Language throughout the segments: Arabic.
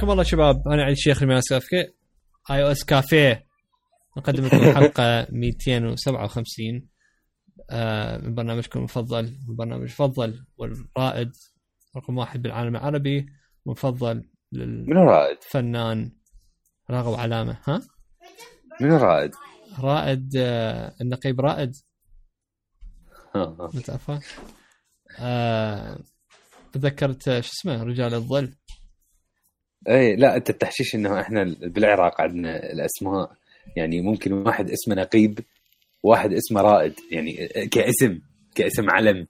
حياكم الله شباب. أنا علي الشيخ الماس كافيه iOS Cafe. نقدم لكم حلقة 257 آه، من برنامجكم المفضل. من برنامج المفضل والرائد. رقم واحد بالعالم العربي. مفضل منو رائد؟ للفنان راغب علامة. ها؟ منو رائد؟ رائد آه، النقيب رائد. متعرفه آه تذكرت شو اسمه؟ رجال الظل. اي لا أنت التحشيش إنه إحنا بالعراق عندنا الأسماء. يعني ممكن واحد اسمه نقيب واحد اسمه رائد. يعني كاسم كاسم علم.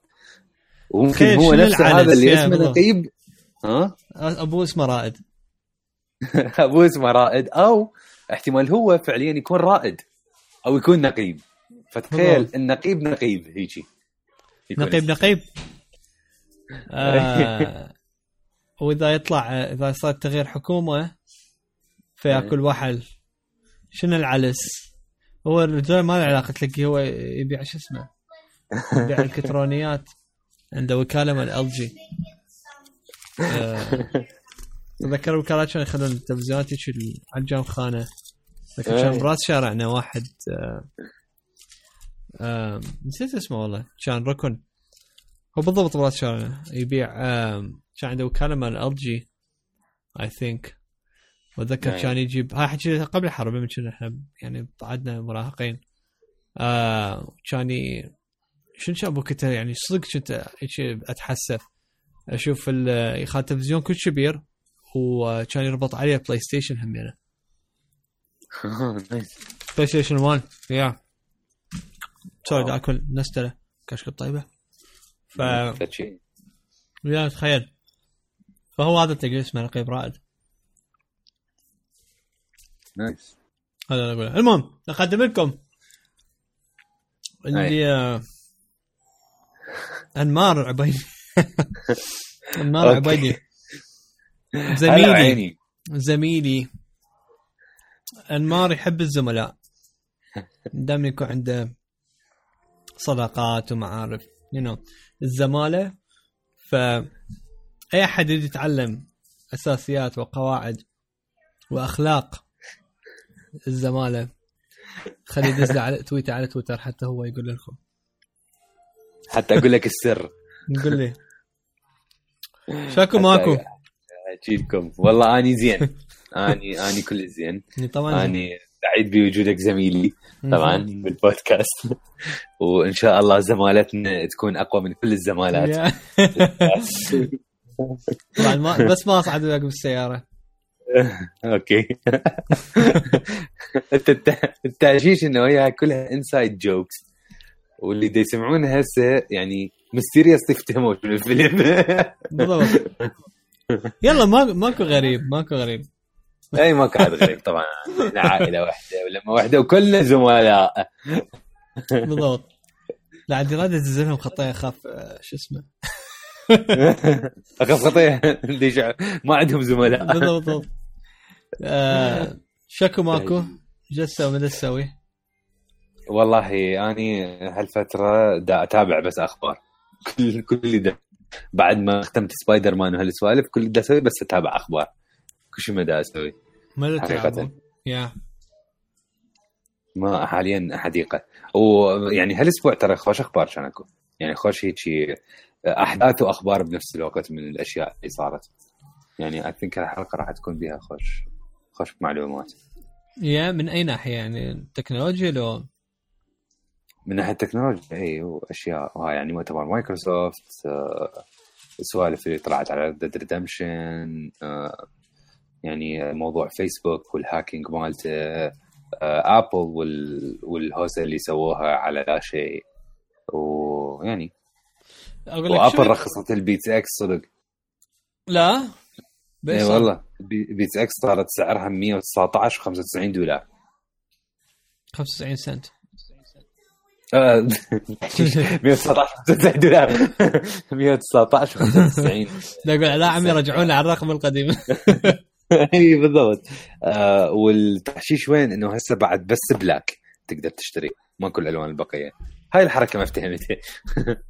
وممكن هو نفسه هذا اللي اسمه. نقيب. ها؟ أبوه اسمه رائد. أبوه اسمه رائد. أو احتمال هو فعليا يكون رائد أو يكون نقيب. فتخيل. النقيب نقيب هيجي. نقيب نقيب؟ آه. وإذا يطلع إذا صار تغيير حكومة فياكل وحل شنو العلس؟ هو الرجال ما له علاقة تلاقيه هو يبيع شو اسمه؟ يبيع الكترونيات عنده وكاله مال ال جي تذكر الوكالات كانوا يخلون التلفزيونات هيك على الجام خانة ذكر كان إيه. براس شارعنا واحد آه آه نسيت اسمه والله كان ركن هو بالضبط براس شارعنا يبيع كان عنده وكاله مال LG I think وأتذكر نعم. كان يجيب هاي حكي قبل الحرب من كنا إحنا يعني عدنا مراهقين. كان شنو كان بوقتها يعني صدق كنت أتحسف. أشوف يخال التلفزيون كل كبير وكان يربط عليه PlayStation همينه. PlayStation 1 yeah sorry اكل نستله. كشك طيبه ف. yeah تخيل. فهو هذا تلقى اسمه نقيب رائد. nice. هذا اللي أقوله. المهم أقدم لكم اللي آه، أنمار عبيدي. أنمار. عبيدي. زميلي. زميلي. أنمار يحب الزملاء. دائما يكون عنده صداقات ومعارف you know. الزمالة. ف أي أحد يريد يتعلم أساسيات وقواعد وأخلاق الزمالة خليه يدز على تويتر على تويتر حتى هو يقول لكم. حتى أقول لك السر. يقول لي. شاكو ماكو. احكي لكم والله أني زين. اني أني كل زين. طبعا اني سعيد بوجودك زميلي طبعا بالبودكاست. وإن شاء الله زمالتنا تكون أقوى من كل الزمالات. طبعا ما بس ما اصعد وياك بالسيارة. okay. التحشيش إنه هي كلها inside jokes واللي دا يسمعونها هسه يعني ميستيريس يفتهموا شنو الفيلم. بالضبط. يلا ما ماكو غريب ماكو غريب. أي ما كان غريب طبعا إحنا عائلة واحدة ولما واحدة وكلنا زملاء. بالضبط. لا عندي راد ازلهم خطيه اخاف آه، شو اسمه؟ أخاف خطيه ليش ما عندهم زملاء. بالضبط. آه، شكو ماكو. جا تسوي ماذا تسوي؟ والله أني هالفترة دا أتابع بس أخبار. كل كل دا بعد ما ختمت سبايدر مان وهالسوالف كل اللي أسوي بس أتابع أخبار. كل شيء ما دا أسوي. تلعبوا؟ يا. ما حاليا حديقة. ويعني هالاسبوع ترى خوش أخبار كان أكو؟ يعني خوش هيك أحداث وأخبار بنفس الوقت من الأشياء اللي صارت. يعني I think الحلقة راح تكون بها خوش خوش معلومات. yeah من أي ناحية؟ يعني تكنولوجيا لو؟ من ناحية التكنولوجيا إي وأشياء. وهاي يعني مؤتمر مايكروسوفت آه، السوالف اللي طلعت على Dead Redemption يعني موضوع فيسبوك وال hacking مالته آه، ابل وال والهوسة اللي سووها على لا شيء. ويعني أقول لك وأبل رخصت ال Beats X صدق. لا؟ اي والله بي- Beats X صارت سعرها 119 و95 دولار. 95 سنت. آه، 119 95 دولار. 119 و95 لا أقول لا عمي رجعونا على الرقم القديم. اي بالضبط. آه والتحشيش وين؟ إنه هسه بعد بس black تقدر تشتري ما كل الألوان البقية. هاي الحركة ما افتهمتها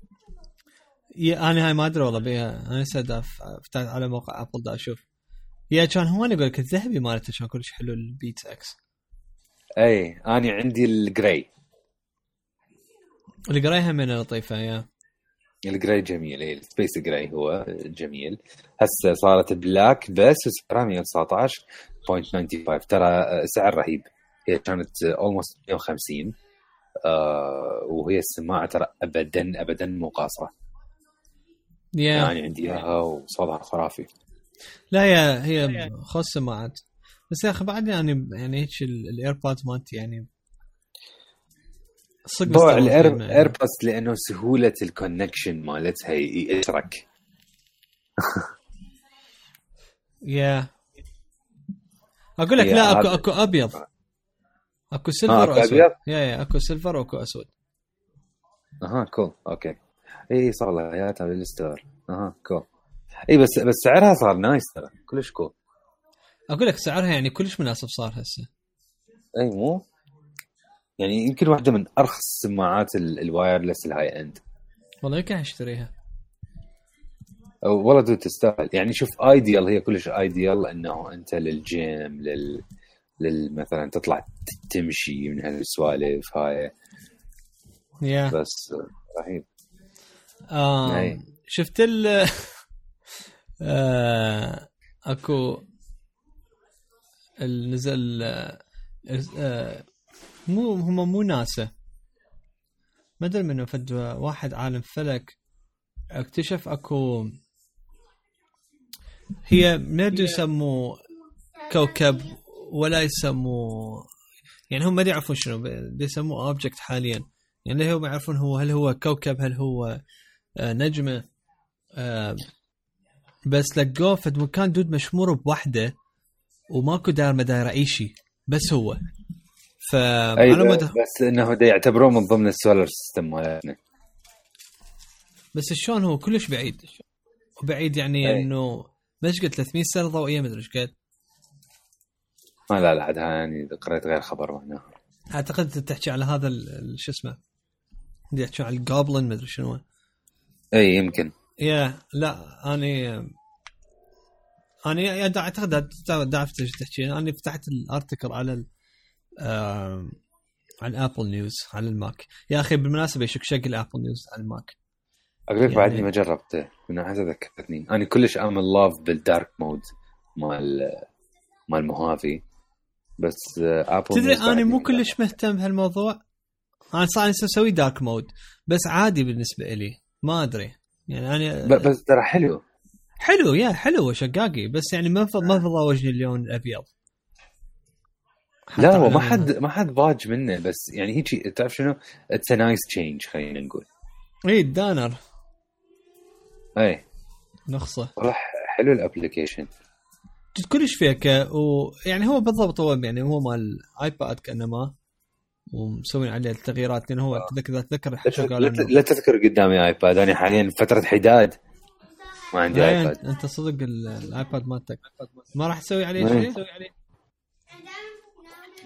yeah أنا هاي ما أدري والله بيها. أنا هسه فتحت على موقع أبل دا أشوف. yeah كان هو أنا أقول لك الذهبي مالته كان كلش حلو ال Beats X اي أنا عندي ال gray اللي قرايها من لطيفه yeah. ال gray جميل. اي ال space gray هو جميل. هسه صارت black بس وسعرها 119.95 ترى سعر رهيب. هي كانت almost 150 آه وهي السماعة ترى ابدا ابدا مو قاصرة. yeah يعني عندي إياها وصوتها خرافي. لا هي هي خوش سماعات. بس يا أخي بعد يعني يعني هيك ال AirPods مالتي يعني صدق بوع مستوى الاير فيلم. AirPods لأنه سهولة ال connection مالتها يشرك يا. أقول لك لا اكو أكو أبيض. أكو silver آه، وأسود؟ yeah yeah أكو silver وأكو أسود. أها cool okay إي صار لها حياتها بال store أها cool إي بس بس سعرها صار nice ترى. كلش cool أقول لك سعرها يعني كلش مناسب صار هسه. إي مو؟ يعني يمكن واحدة من أرخص السماعات ال- ال wireless ال high end. والله يمكن أشتريها. والله تستاهل. يعني شوف ideal هي كلش ideal إنه أنت للجيم لل لل مثلا تطلع تمشي من هالسوالف هاي. yeah بس رهيب. آه أي. شفت ال آه أكو نزل آه آه مو هم مو ناسا. ما أدري منو فد واحد عالم فلك اكتشف أكو هي ما يدري يسموه كوكب ولا يسموه يعني هم ما يعرفون شنو بيسموه اوبجكت حاليا. يعني هم يعرفون هو هل هو كوكب هل هو آه، نجمة؟ آه، بس لقوه في مكان دود مشمور بوحده وماكو دار مدار اي شيء بس هو. ف اي على مدى بس إنه يعتبروه من ضمن ال solar system مالتنا. بس شلون هو كلش بعيد. وبعيد يعني أي. إنه مش قد 300 سنة ضوئية مدري إيش قد. ما لا لا عاد يعني قريت غير خبر معناها أعتقد تحكي على هذا شو اسمه؟ بدي أحكي على ال Goblin مدري شنو. إي يمكن. yeah لا اني اني أعتقد عرفت إيش تحكي. أنا فتحت ال article على آم، على ال Apple News على ال Mac. يا أخي بالمناسبة يشك شكل Apple News على ال Mac. أقول لك يعني- بعدني ما جربته. من هذا ذكرتني أنا كلش I'm in love بال dark mode مال مال Mojave بس آه، ابل تدري نيوز أنا مو كلش مهتم بهالموضوع. أنا صار أسوي دارك مود بس عادي بالنسبة لي ما أدري. يعني أنا بس ترى حلو. حلو يا حلو شقاقي بس يعني ما ما تضاوجني اللون الأبيض. لا هو ما حد ما حد ضاج منه بس يعني هيك تعرف شنو؟ اتس نايس تشينج خلينا نقول. اي الدانر اي نخصه راح حلو ال application كلش فيك ويعني هو بالضبط هو يعني هو مال iPad كأنما ومسوين عليه التغييرات لأن هو اتذكر اتذكر لا شو تذ- قال لا لا تذكر قدامي iPad أنا حاليا فترة حداد ما عندي iPad انت, صدق ال- ال iPad مالتك. ما راح تسوي عليه شيء؟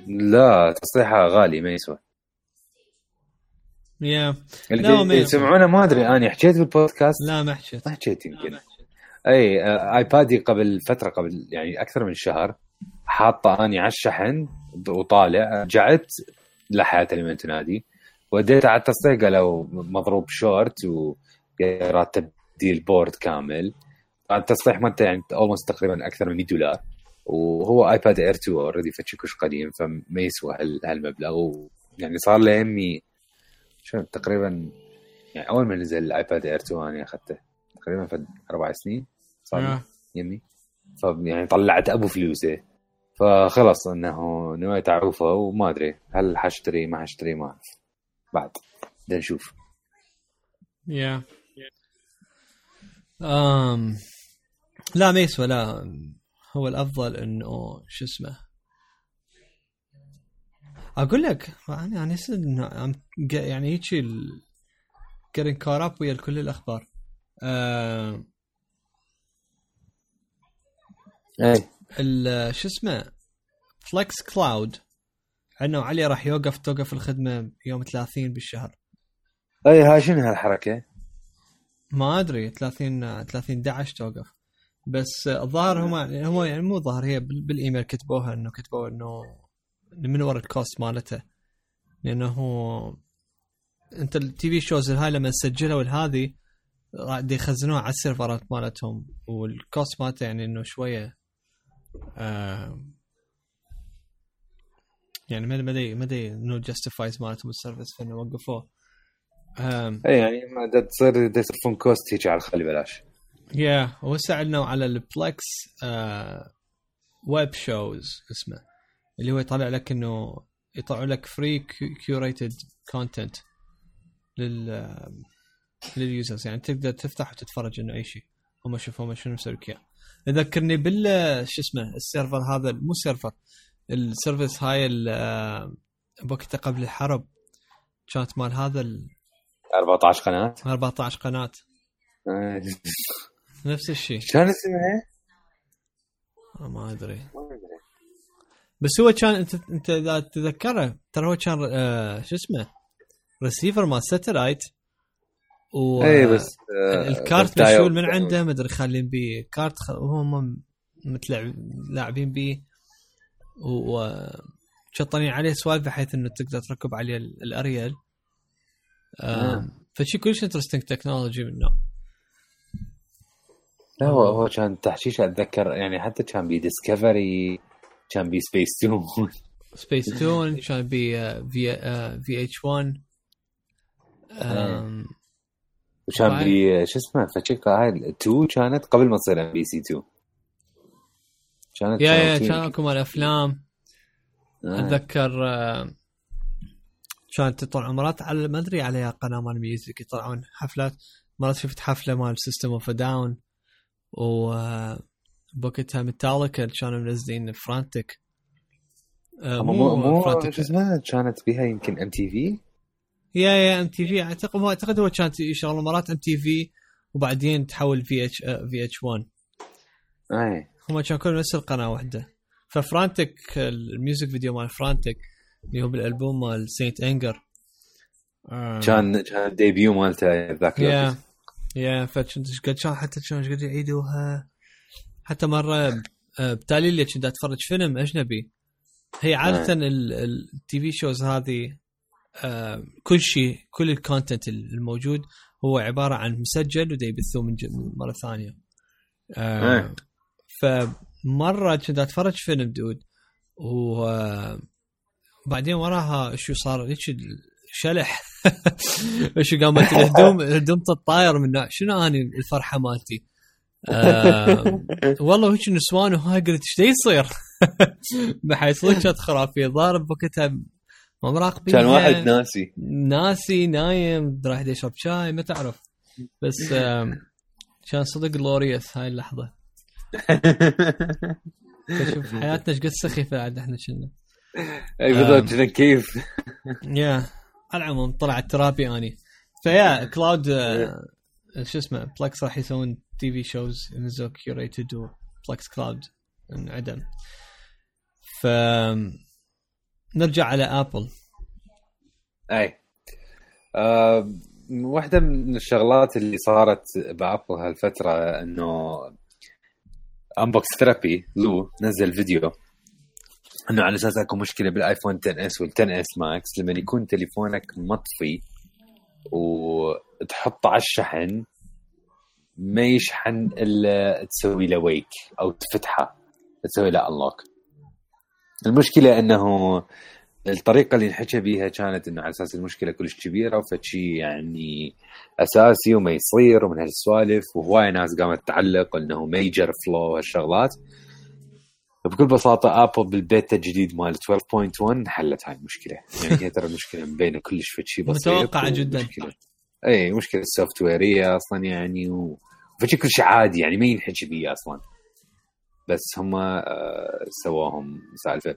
لا تصليحها غالي ما يسوى. yeah. اللي, اللي يسوى. يسمعونه ما أدري أنا حكيت بالبودكاست؟ لا ما حكيت. ما حكيت يمكن. أي آه، iPad ي قبل فترة قبل يعني أكثر من شهر حاطة أني على الشحن وطالع رجعت لا حياه لمن تنادي وديته على التصليح قالوا مضروب شورت وراتب تبديل board كامل. التصليح مالته يعني almost تقريبا أكثر من 100 دولار. وهو iPad Air 2 already فتشكوش قديم فما يسوى هال- هالمبلغ. يعني صار له يمي شو تقريبا يعني أول ما نزل الايباد إير 2 أنا أخذته تقريبا في أربع سنين صار لي آه. يمي. فيعني طلعت أبو فلوسه. فخلص إنه نويت اعوفه وما أدري هل حاشتري ما حاشتري ما أعرف. بعد بدنا نشوف. يا أم لا ما يسوى لا. هو الأفضل إنه شو اسمه؟ أقول لك أنا أنا يعني هيك caught up ويا كل الأخبار. أم، اي ال- شو اسمه؟ Plex Cloud انه علي راح يوقف توقف الخدمة يوم 30 بالشهر. اي هاي شنو هالحركة؟ ما أدري 30 30 11 توقف. بس الظاهر هم هم يعني مو ظاهر هي بال- بالإيميل كتبوها إنه كتبوا إنه من ورا ال cost مالته. لأنه هو أنت ال TV shows هاي لما تسجلها والهذه قاعد يخزنوها على السيرفرات مالتهم. وال cost مالته يعني إنه شوية يعني ما ما ما إنه justifies مالتهم ال service فإنه وقفوه. اي يعني ما تصير يصرفون cost هيك على الخلي بلاش yeah هو ساعدنا على ال Plex آه web shows اسمه اللي هو يطلع لك إنه يطلع لك free curated content لل آه، لل users يعني تقدر تفتح وتتفرج إنه أي شيء. هم شوفوا هم شنو مسوي لك اياه يذكرني بال شو اسمه ال server هذا مو server ال service هاي ال- آه، بوقتها قبل الحرب. كانت مال هذا ال 14 قناه 14 قناه نفس الشيء شلون اسمها؟ آه، ما أدري ما أدري. بس هو كان أنت أنت إذا تتذكره ترى هو كان آه شو اسمه ريسيفر مال satellite و اي بس آه، الكارت. مشغول من عنده ما أدري خالين بيه كارت خ... وهم متلعب لاعبين بيه و شطنين عليه سوالف بحيث إنه تقدر تركب عليه ال- الأريال آه آه. فشي كلش interesting technology من النوع لا هو هو كان تحشيش أتذكر يعني حتى كان بي Discovery كان بي سبيس تون سبيس تون كان بي آه، في آه، VH1 آم، وكان بي شو اسمه فشيك هاي 2 كانت قبل ما تصير MBC 2 كانت yeah yeah كان أكو مال أفلام. آه. أتذكر آه، كانت تطلع مرات على ما أدري عليها قناة مال music يطلعون حفلات. مرات شفت حفلة مال System of a Down و آه، بوقتها ميتاليكا كانوا منزلين Frantic. آه، مو مو شو اسمه كانت بيها يمكن MTV yeah yeah MTV اعتقد هو أعتقد هو كان يشغل مرات MTV وبعدين تحول في اتش في اتش 1 اي هم كانوا كلهم نفس القناة واحدة. ففرانتك الميوزك فيديو مال فرانتك اللي هو بالألبوم مال سينت انجر آه، كان كان الديبيو مالته ذاك الوقت. يا فكنت إيش قد كان حتى إيش قد يعيدوها؟ حتى مرة آه، بتالي اللي كنت أتفرج فيلم اجنبي هي عادة التي في شوز هذه آه، كل شيء كل الكونتنت الموجود هو عبارة عن مسجل ودا يبثوه من مرة ثانية. آه، إيه. فمرة كنت أتفرج فيلم دود وبعدين وراها شو صار؟ هيك شلح. شو قامت الهدوم؟ الهدوم تطاير من شنو أني الفرحة مالتي؟ آه والله هيك نسوان وهاي قلت إيش يصير؟ بحيث صدق كانت خرافيه ضارب بوقتها ما مراقبين كان واحد ناسي. ناسي نايم راح يشرب شاي ما تعرف. بس آم، كان صدق جلوريوس هاي اللحظة. شوف حياتنا إيش قد سخيفه عاد إحنا كنا أي بالضبط كيف؟ يا على العموم طلع الترابي آني. فيا كلاود آه، شو اسمه بلكس راح يسوون تي في شوز ينزلوا كيوريتد وبلكس كلاود انعدم ف نرجع على ابل أي. آه واحدة من الشغلات اللي صارت بأبل هالفترة إنه Unbox Therapy لو نزل فيديو. إنه على أساس أكو مشكلة بالآيفون 10 S وال 10 S Max لما يكون تليفونك مطفي وتحطه على الشحن ما يشحن إلا تسوي له wake أو تفتحه تسوي له unlock المشكلة إنه الطريقة اللي انحكى بيها كانت إنه على أساس المشكلة كلش كبيرة وفد شي يعني أساسي وما يصير ومن هالسوالف وهواي ناس قامت تعلق إنه major flaw وهالشغلات بكل بساطة ابل بالبيتا الجديد مال 12.1 حلت هاي المشكلة. يعني هي ترى المشكلة مبينة كلش فد شي بسيط. متوقعة جداً. ومشكلة اي مشكلة software ية أصلا يعني و... فشي كل شيء عادي يعني ما ينحكي بيه أصلا. بس هم آه سواهم سالفة.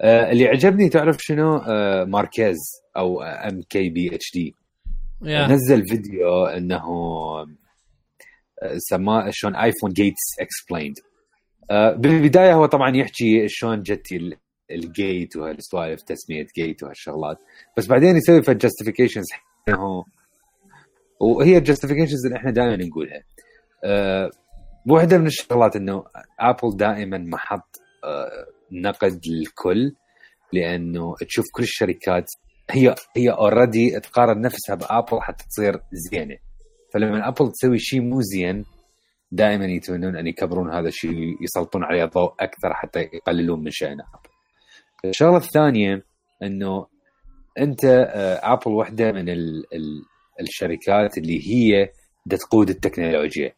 آه اللي عجبني تعرف شنو؟ آه ماركيز أو ام كي بي اتش دي نزل فيديو إنه آه، سماه شلون iPhone gates explained بالبداية هو طبعا يحكي شلون جت ال- ال gate وهالسوالف تسمية gate وهالشغلات. بس بعدين يسوي في justifications انه وهي ال justifications اللي إحنا دائما نقولها. آه، واحدة من الشغلات إنه ابل دائما محط آه، نقد للكل لأنه تشوف كل الشركات هي هي already تقارن نفسها بابل حتى تصير زينة. فلما ابل تسوي شيء مو زين دائما يتمنون أن يكبرون هذا الشيء يسلطون عليه ضوء أكثر حتى يقللون من ابل. الشغلة الثانية إنه أنت آه، ابل واحدة من ال ال الشركات اللي هي تقود التكنولوجيا.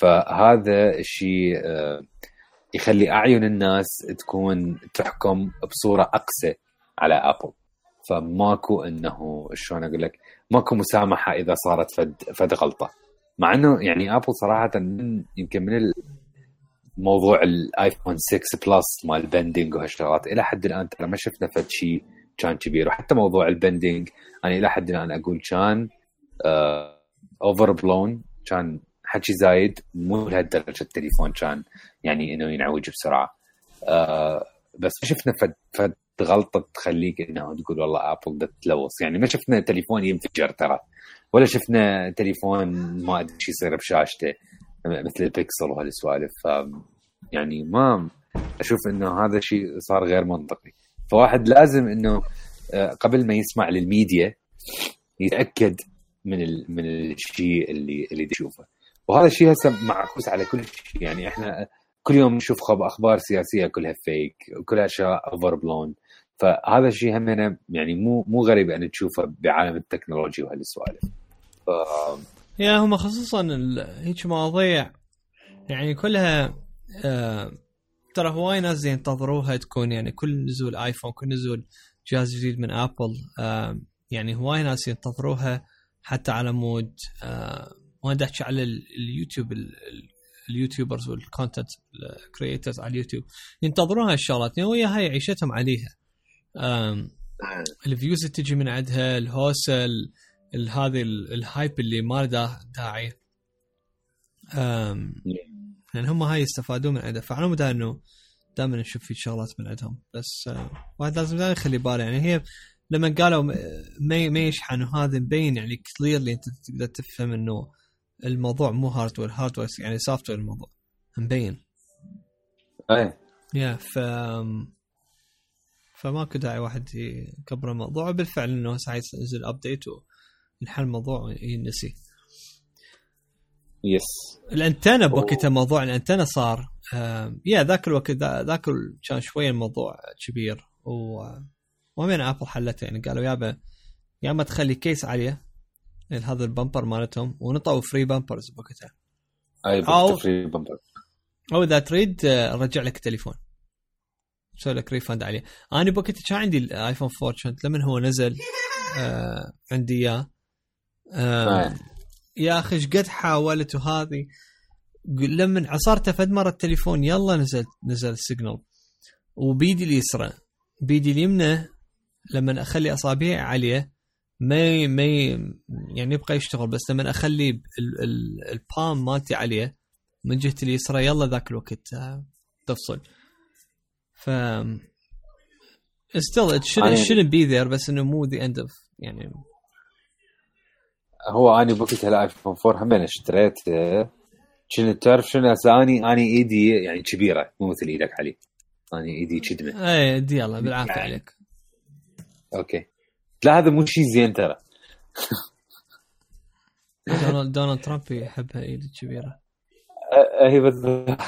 فهذا الشيء آه، يخلي أعين الناس تكون تحكم بصورة أقسى على ابل فماكو إنه شلون أقول لك ماكو مسامحة إذا صارت فد فد غلطة. مع إنه يعني ابل صراحة من يمكن من موضوع الايفون 6 Plus مال ال bending وهالشغلات إلى حد الآن ترى ما شفنا فد شيء كان كبير. وحتى موضوع ال bending أنا إلى حد الآن أقول كان overblown كان حكي زايد مو لهالدرجة التليفون كان يعني إنه ينعوج بسرعة. آه بس شفنا فد فد غلطة تخليك إنه تقول والله ابل تلوث يعني ما شفنا تليفون ينفجر ترى. ولا شفنا تليفون ما أدري شو يصير بشاشته مثل البيكسل وهالسوالف ف يعني ما أشوف إنه هذا الشيء صار غير منطقي. فواحد لازم إنه آه، قبل ما يسمع للميديا يتأكد من ال... من الشيء اللي اللي يشوفه. وهذا الشيء هسه معكوس على كل شيء. يعني إحنا كل يوم نشوف أخبار سياسية كلها fake وكلها أشياء overblown فهذا الشيء همنا يعني مو مو غريب أن تشوفه بعالم التكنولوجيا وهالسوالف ف... yeah هم خصوصا هيك مواضيع يعني كلها آه ترى هواي ناس ينتظروها تكون يعني كل نزول آيفون كل نزول جهاز جديد من آبل آه يعني هواي ناس ينتظروها حتى على مود آه وأنا أحكي على اليوتيوب ال YouTubers وال content creators على اليوتيوب ينتظرون هالشغلات يعني و yeah هاي عيشتهم عليها. ال views اللي تجي من عندها الهوسه هذه ال hype اللي ما له داعي. يعني هم هاي يستفادون من عندها. فعلى مدى إنه دائما نشوف في شغلات من عندهم. بس آه، واحد لازم دائما يخلي باله. يعني هي لما قالوا ما ما يشحن وهذا مبين يعني clearly أنت تقدر تفهم إنه الموضوع مو hardware hardware يعني software الموضوع. مبين. اي yeah ف فماكو داعي واحد يكبر الموضوع. وبالفعل إنه ساعات ينزل update وينحل الموضوع ينسي yes الأنتنة بوقتها موضوع الأنتنة صار yeah ذاك الوقت ذاك كان شوية الموضوع كبير. و ومن ابل حلته يعني قالوا يابا يا اما تخلي case عاليه هذا ال bumper مالتهم ونطوا free bumpers بوقتها. أي أو free bumper أو إذا تريد رجع لك التليفون سوي لك refund عليه. أنا بوقتها كان عندي الايفون 4 كنت لما هو نزل آه عندي إياه. آه يا أخي إيش قد حاولت وهذه؟ لما عصرته فد مره التليفون يلا نزل نزل ال signal. وبيدي اليسرى. بيدي اليمنى لما أخلي أصابعي عليه ما ما يعني يبقى يشتغل بس لما أخلي البام مالتي عليه من جهة اليسرى يلا ذاك الوقت آه، تفصل. ف still it shouldn't, it shouldn't be there بس إنه مو the end of يعني هو آني بوقتها الايفون 4 هم اشتريته كنت تعرف شنو هسه آني؟ آني إيدي يعني كبيرة مو مثل إيدك علي. آني إيدي كدمة. اي دي الله بالعافية يعني. عليك. okay. لا هذا مو شيء زين ترى. دونالد دونالد ترامب يحبها إيدي كبيرة. أي بالضبط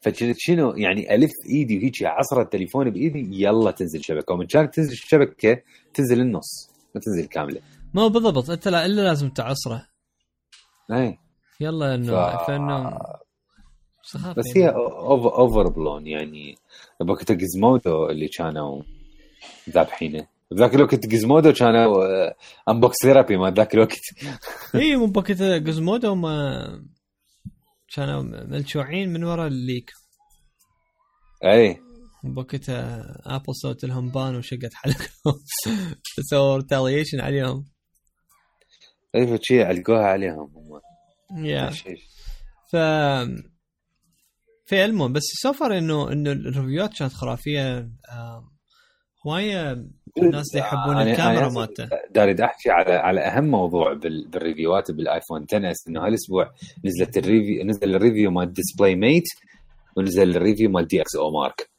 فكنت شنو؟ يعني ألف إيدي وهيك عصر التليفون بإيدي يلا تنزل شبكة. ومن كانت تنزل الشبكه تنزل النص ما تنزل كاملة. ما بالضبط انت لا إلا لازم تعصره. اي يلا إنه ف... فإنه بس هي اوفر اوفر بلون يعني بوقت جزمودو اللي كانوا ذابحينه بذاك الوقت جزمودو كانوا انبوكس ثيرابي ما ذاك الوقت. اي مو بوقت جزمودو ما كانوا ملشوعين من وراء الليك اي بوقتها ابل سوت لهم بان وشقت حلقهم. سووا ريتاليشن عليهم. اي فشي علقوها عليهم هم. يا ف في المهم بس so far انه إنه ال reviewات كانت خرافية. هواية الناس اللي يحبون الكاميرا مالته. داري أحكي على على أهم موضوع بال- بال reviewات بالآيفون 10 اس إنه هالأسبوع نزلت ال review نزل ال review مال DisplayMate ونزل ال review مال DxOMark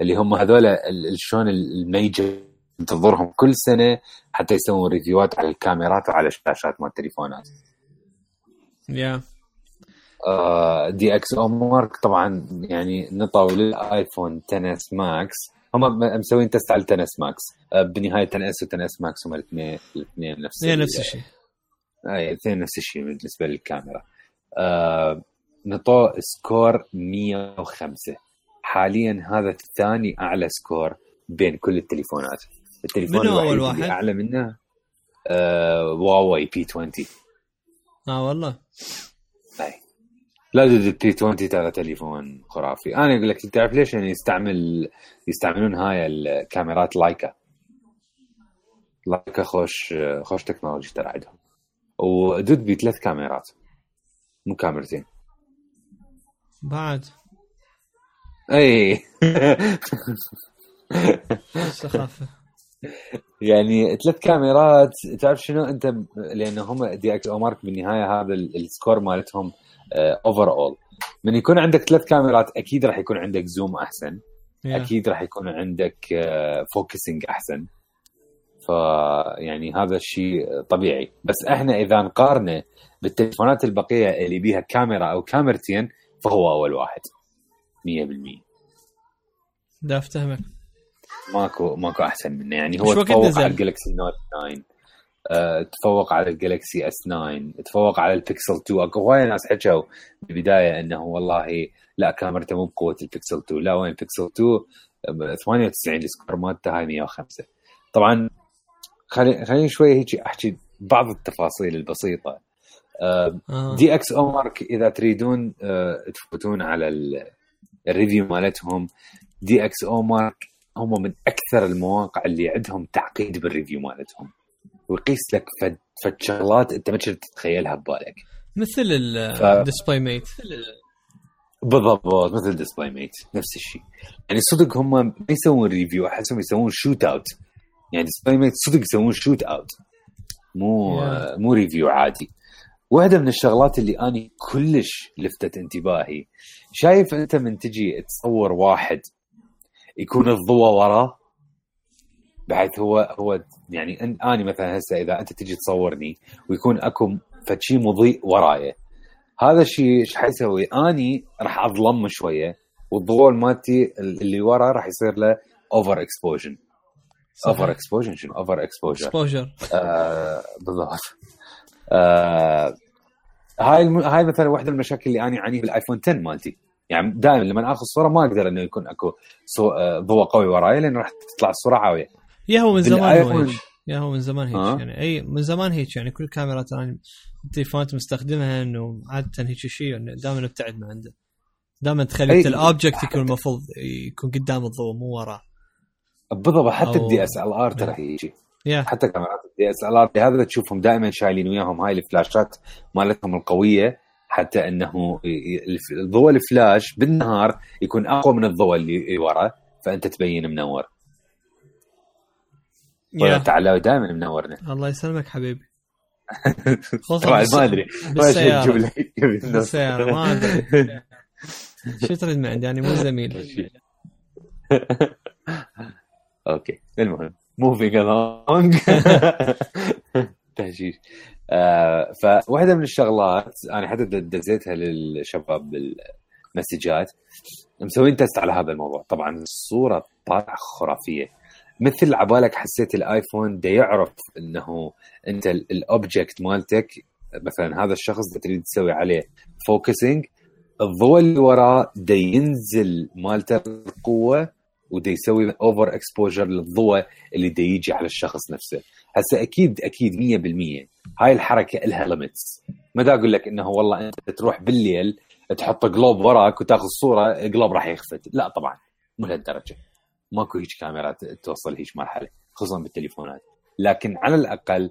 اللي هم هذول شلون ال major ننتظرهم كل سنة حتى يسوون reviewات على الكاميرات وعلى الشاشات مال التليفونات. yeah آه، DxOMark طبعا يعني نطوا للآيفون 10S Max هم مسوين test على 10S Max آه، بنهاية 10S و 10S Max هم الاثنين الاثنين نفس هي ال- نفس الشيء. اي الاثنين نفس الشيء بالنسبة للكاميرا. آه نطوا score 105 حاليا هذا ثاني أعلى score بين كل التليفونات. التليفون منو الوحيد واحد؟ أعلى منه؟ آه P20 آه والله. اي لا ال P20 ترى تليفون خرافي. أنا أقول لك تعرف ليش؟ يعني يستعمل يستعملون هاي الكاميرات Leica. Leica خوش خوش technology ترى عندهم. و dude بي ثلاث كاميرات. مو كاميرتين. بعد. اي سخافه يعني ثلاث كاميرات تعرف شنو؟ انت لأن هم DxOMark بالنهاية هذا ال- ال score مالتهم overall من يكون عندك ثلاث كاميرات أكيد راح يكون عندك zoom أحسن. yeah. أكيد راح يكون عندك focusing أحسن. ف يعني هذا الشيء طبيعي. بس إحنا إذا نقارنه بالتليفونات البقية اللي بيها كاميرا أو كاميرتين فهو أول واحد. 100% دا أفتهمك. ماكو ماكو أحسن منه. يعني هو وقت تفوق نزل؟ على ال Galaxy Note 9 أه تفوق على ال Galaxy S9 تفوق على البيكسل 2 أكو هواية ناس حكوا بالبدايه إنه والله لا كاميرته مو بقوة البيكسل 2 لا وين البيكسل 2 أه، 98 ال score مالته هاي 105 طبعا خلي خليني شوي هيك أحكي بعض التفاصيل البسيطة. أه آه. DxOMark إذا تريدون أه تفوتون على ال- review مالتهم DxOMark هم من أكثر المواقع اللي عندهم تعقيد بال review مالتهم. ويقيس لك فد فد شغلات أنت ما كنت تتخيلها ببالك. مثل ف- ال DisplayMate بالضبط مثل DisplayMate نفس الشيء. يعني صدق هم ما يسوون review أحسهم يسوون shootout يعني DisplayMate صدق يسوون shootout مو Yeah. مو review عادي. واحدة من الشغلات اللي اني كلش لفتت انتباهي. شايف أنت من تجي تصور واحد يكون الضوء وراه بحيث هو هو يعني أن أني مثلا هسه إذا أنت تجي تصورني ويكون أكو فد شيء مضيء وراي. هذا الشيء إيش حيسوي؟ أني راح أظلم شوية والضوء مالتي اللي ورا راح يصير له over expos-ion over expos-ion شنو؟ over exposure exposure بالضبط. آه هاي الم... هاي مثلا واحدة من المشاكل اللي أنا أعانيها بالآيفون 10 مالتي. يعني دائما لما آخذ صورة ما أقدر إنه يكون أكو. آه ضوء قوي وراي لأنه راح تطلع الصورة عاويه يا هو من زمان هو هيك يا هو من زمان هيك؟ يعني. أي من زمان هيك يعني. كل كاميرات أنا التليفونات مستخدمها إنه عادة هيك شيء انه دائما أبتعد من عنده. دائما تخلي أي- ال object يكون المفروض يكون قدام الضوء مو وراه بالضبط حتى ال DSLR ترى هيجي حتى كاميرات ال DSLR لهذا تشوفهم دائما شايلين وياهم هاي ال flashات مالتهم القوية. حتى إنه الضوء الفلاش بالنهار يكون أقوى من الضوء اللي ورا فأنت تبين منور. ولا yeah تعالى دائما منورنا. الله يسلمك حبيبي. خصوصا ما أدري. بالنص. بالسيارة، ما أدري. شو تريد من عندي يعني مو زميل. OK المهم moving along. تحشيش آه فواحدة من الشغلات أنا حتى دزيتها للشباب بالمسجات مسوين test على هذا الموضوع. طبعا الصورة طالعة خرافية. مثل عبالك حسيت الآيفون دا يعرف إنه أنت ال object مالتك مثلا هذا الشخص دا تريد تسوي عليه focusing الضوء اللي وراه دا ينزل مالته القوه ودا يسوي over exposure للضوء اللي دا يجي على الشخص نفسه. هسه أكيد أكيد 100% هاي الحركة لها limits ما دا أقول لك إنه والله أنت تروح بالليل تحط جلوب وراك وتاخذ صورة جلوب راح يخفت لا طبعا مو لهالدرجة. ماكو هيك كاميرات توصل هيك مرحلة خصوصا بالتليفونات. لكن على الأقل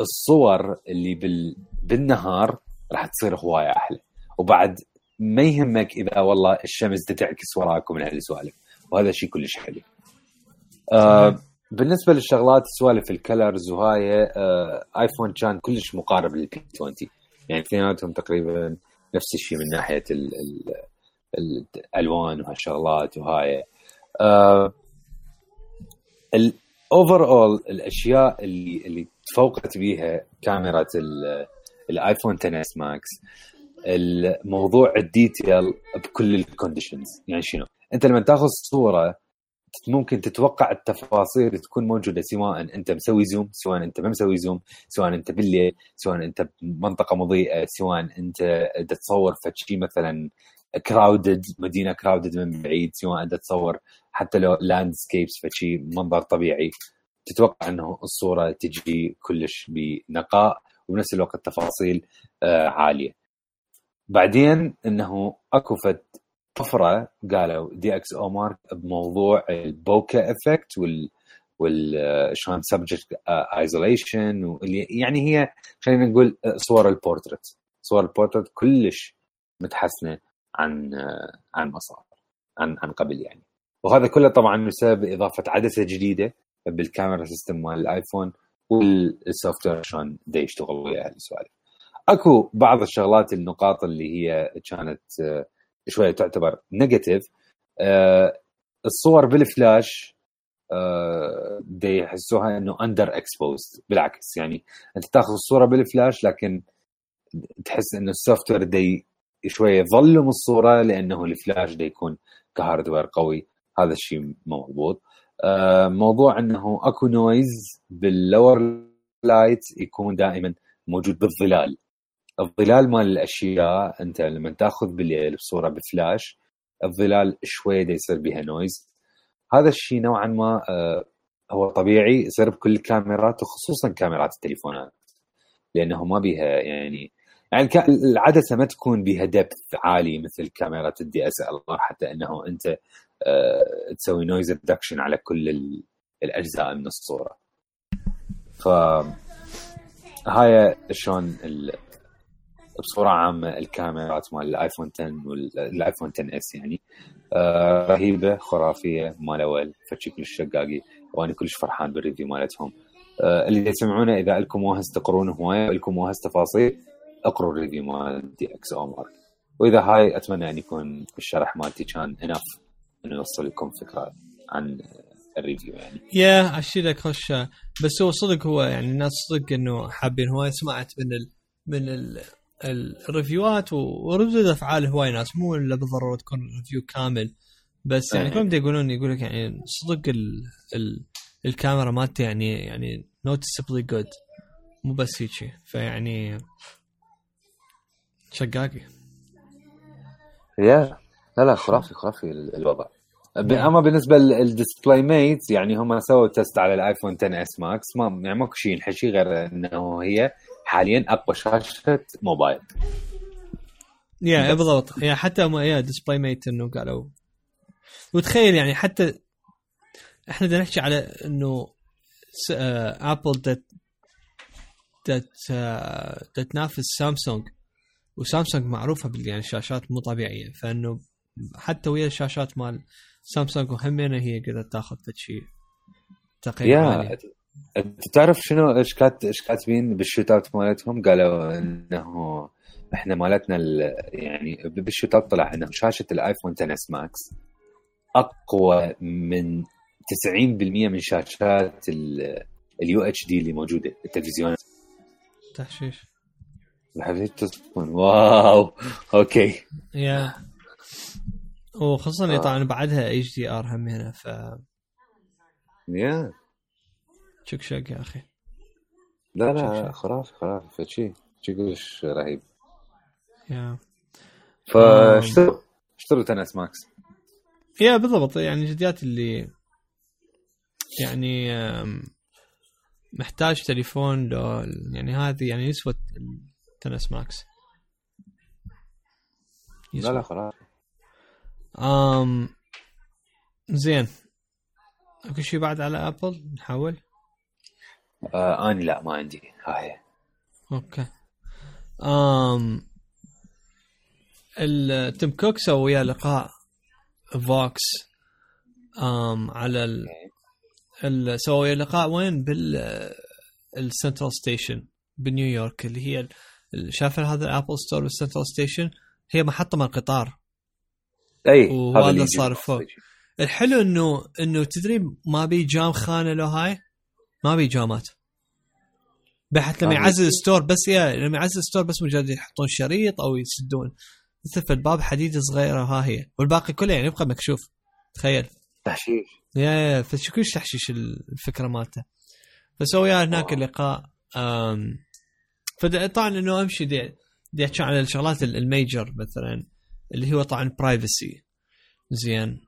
الصور اللي بال... بالنهار راح تصير هواية أحلى. وبعد ما يهمك إذا والله الشمس تعكس وراك ومن هالسوالف. وهذا شيء كلش حلو. آه بالنسبة للشغلات سوالف ال colors وهاي آه ايفون كان كلش مقارب لل P 20 يعني اثنيناتهم تقريبا نفس الشيء من ناحية ال ال الألوان وهالشغلات وهاي. آه ال overall الأشياء اللي اللي تفوقت بيها كاميرا الايفون 10 S Max الموضوع ال detail بكل ال conditions يعني شنو؟ انت لما تاخذ صورة ممكن تتوقع التفاصيل تكون موجودة سواء أنت مسوي zoom سواء أنت ما مسوي zoom سواء أنت بالليل سواء أنت بمنطقة مضيئة سواء أنت تصور فشي مثلا crowded مدينة crowded من بعيد سواء أنت تصور حتى لو landscapes فشي منظر طبيعي. تتوقع انه الصورة تجي كلش بنقاء وبنفس الوقت تفاصيل آه، عالية. بعدين إنه أكو طفرة قالوا DxOMark بموضوع ال bokeh effect وال وال شلون subject isolation واللي يعني هي خلينا نقول صور البورتريت صور البورتريت كلش متحسنة عن عن مصادر عن عن قبل يعني. وهذا كله طبعا بسبب إضافة عدسة جديدة بال camera system مال الآيفون وال software شلون يشتغل ويا هالسوالف أكو بعض الشغلات النقاط اللي هي كانت شوية تعتبر negative آه الصور بالفلاش آه يحسوها إنه under exposed بالعكس يعني أنت تاخذ الصورة بالفلاش لكن تحس إنه ال software دي شوية يظلم الصورة لأنه الفلاش دي يكون ك hardware قوي. هذا الشيء مضبوط آه موضوع إنه أكو noise بال low light يكون دائما موجود بالظلال. الظلال مال الأشياء أنت لما تأخذ بالليل بصورة بفلاش الظلال شوية دا يصير بها noise هذا الشيء نوعا ما آه، هو طبيعي يصير بكل الكاميرات وخصوصا كاميرات التليفونات لأنه ما بيها يعني يعني العدسه ما تكون بها depth عالي مثل كاميرات ال DSLR حتى إنه أنت آه، تسوي noise reduction على كل الأجزاء من الصورة. ف هاي شلون بصورة عامة الكاميرات مال الايفون 10 والايفون 10 S يعني. آه رهيبة خرافية مال أول فشي كلش شقاقي وأنا كلش فرحان بال review مالتهم. آه اللي يسمعونه إذا لكم واهس تقرون هواية لكم واهس تفاصيل اقروا ال review مال DxOMark وإذا هاي أتمنى أن يكون الشرح مالتي كان enough إنه يوصل لكم فكرة عن ال review يعني. يا أشيلك خوش بس هو صدق هو يعني الناس صدق إنه حابين هواي سمعت من ال من ال الريفيوات وردود أفعال هواي ناس. مو إلا بالضرورة تكون review كامل بس يعني كلهم يقولون يقول لك يعني صدق ال ال الكاميرا مالته يعني يعني noticeably good مو بس هيك. فيعني شقاقي. yeah لا لا خرافي خرافي الوضع. نعم. أما بالنسبة لل DisplayMate يعني هم سووا test على الآيفون 10 S Max ما يعني ماكو شيء ينحكي غير إنه هي حاليا أقوى شاشة موبايل. yeah بالضبط. yeah حتى ما يا DisplayMate إنه قالوا. وتخيل يعني حتى إحنا بدنا نحكي على إنه ابل دا دا تنافس سامسونج وسامسونج معروفة بال يعني الشاشات مو طبيعية. فإنه حتى ويا الشاشات مال سامسونج وهمينه هي قدرت تاخذ شيء تقريبا انت تعرف شنو إيش كات إيش كاتبين بال shoot out مالتهم؟ قالوا إنه إحنا مالتنا يعني بال shoot out طلع إنه شاشة الايفون 10 S Max أقوى من 90% من شاشات ال UHD اللي موجودة التلفزيونات تحشيش. حبيت تصفن واو. أوكي. يا. وخصوصا طبعا بعدها HDR هم هنا ف yeah شك شك يا أخي. لا لا خرافي خرافي فشي. شي كلش رهيب. yeah. فاشتروا اشتروا تنس ماكس. يا بالضبط. يعني الجديات اللي يعني محتاج تليفون لو يعني هذه يعني يسوى Ten S Max. يسوى. لا لا خرافي امم زين. اكو شيء بعد على Apple نحاول آه اني لا ما عندي. هاي okay. امم Tim Cook سوى وياه لقاء Vox أم على ال ال- سووا لقاء وين؟ بال ال Central Station بنيويورك اللي هي شاف هذا ال Apple Store بال Central Station هي محطة من القطار إي وهذا صار فوق. الحلو إنه إنه تدري ما بي جام خانة له هاي؟ ما بي جامات. بحيث لما. يعزل store بس yeah لما يعزل store بس مجرد يحطون شريط أو يسدون مثل في الباب حديد صغيرة ها هي. والباقي كله يعني يبقى مكشوف. تخيل. تحشيش. يا يا فشكوش تحشيش الفكرة مالته. وياه هناك. اللقاء. فطبعا إنه أمشي دي دي احكي على الشغلات ال- الميجر مثلا اللي هو طبعا برايفسي زين.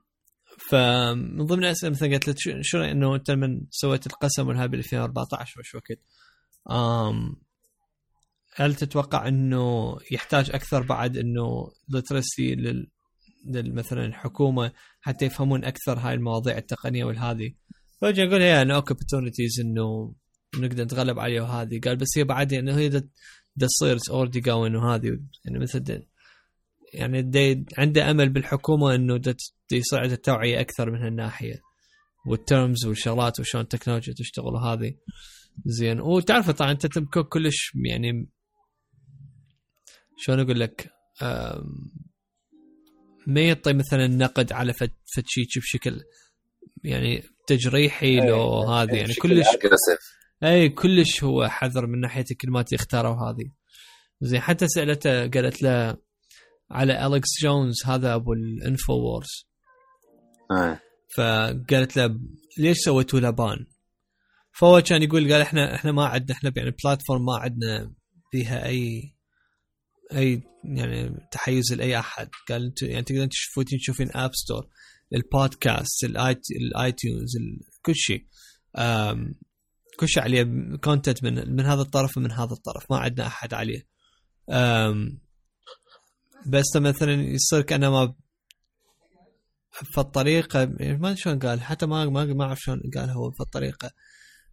فمن ضمن الأسئلة مثلا قالت لك شو- إنه أنت من سويت القسم والهاي بال 2014 وش وقت أم هل تتوقع إنه يحتاج أكثر بعد إنه literacy لل مثلا الحكومة حتى يفهمون أكثر هاي المواضيع التقنية والهذه؟ فاجي أقول هي أنا opportunities إنه نقدر نتغلب عليها وهذه. قال بس هي بعد إنه هي تصير already going وهذه. يعني مثل يعني دي عنده أمل بالحكومة إنه دا دا يصير عندها توعية أكثر من هالناحية. وال terms والشغلات وشلون التكنولوجيا تشتغل وهذه. زين وتعرف طبعا أنت Tim Cook كلش يعني شلون أقول لك ما يعطي مثلا نقد على فد شيء بشكل يعني تجريحي لو هذه يعني بشكل كلش aggressive. اي كلش هو حذر من ناحية الكلمات اللي اختاروا هذه زين حتى سألته قالت له على Alex Jones هذا أبو ال InfoWars آه. فقالت له ليش سويتوا له ban؟ فهو كان يقول قال إحنا إحنا ما عندنا إحنا يعني platform ما عندنا فيها أي أي يعني تحيز لأي أحد. قال انت يعني تقدرين تشوفين تشوفين App Store ال podcast ال iTunes كل شيء. كل شيء عليه content من من هذا الطرف ومن هذا الطرف. ما عندنا أحد عليه. بس مثلا يصير كانما فالطريقة ما أدري شلون قال حتى ما ما ما أعرف شلون قال هو فالطريقة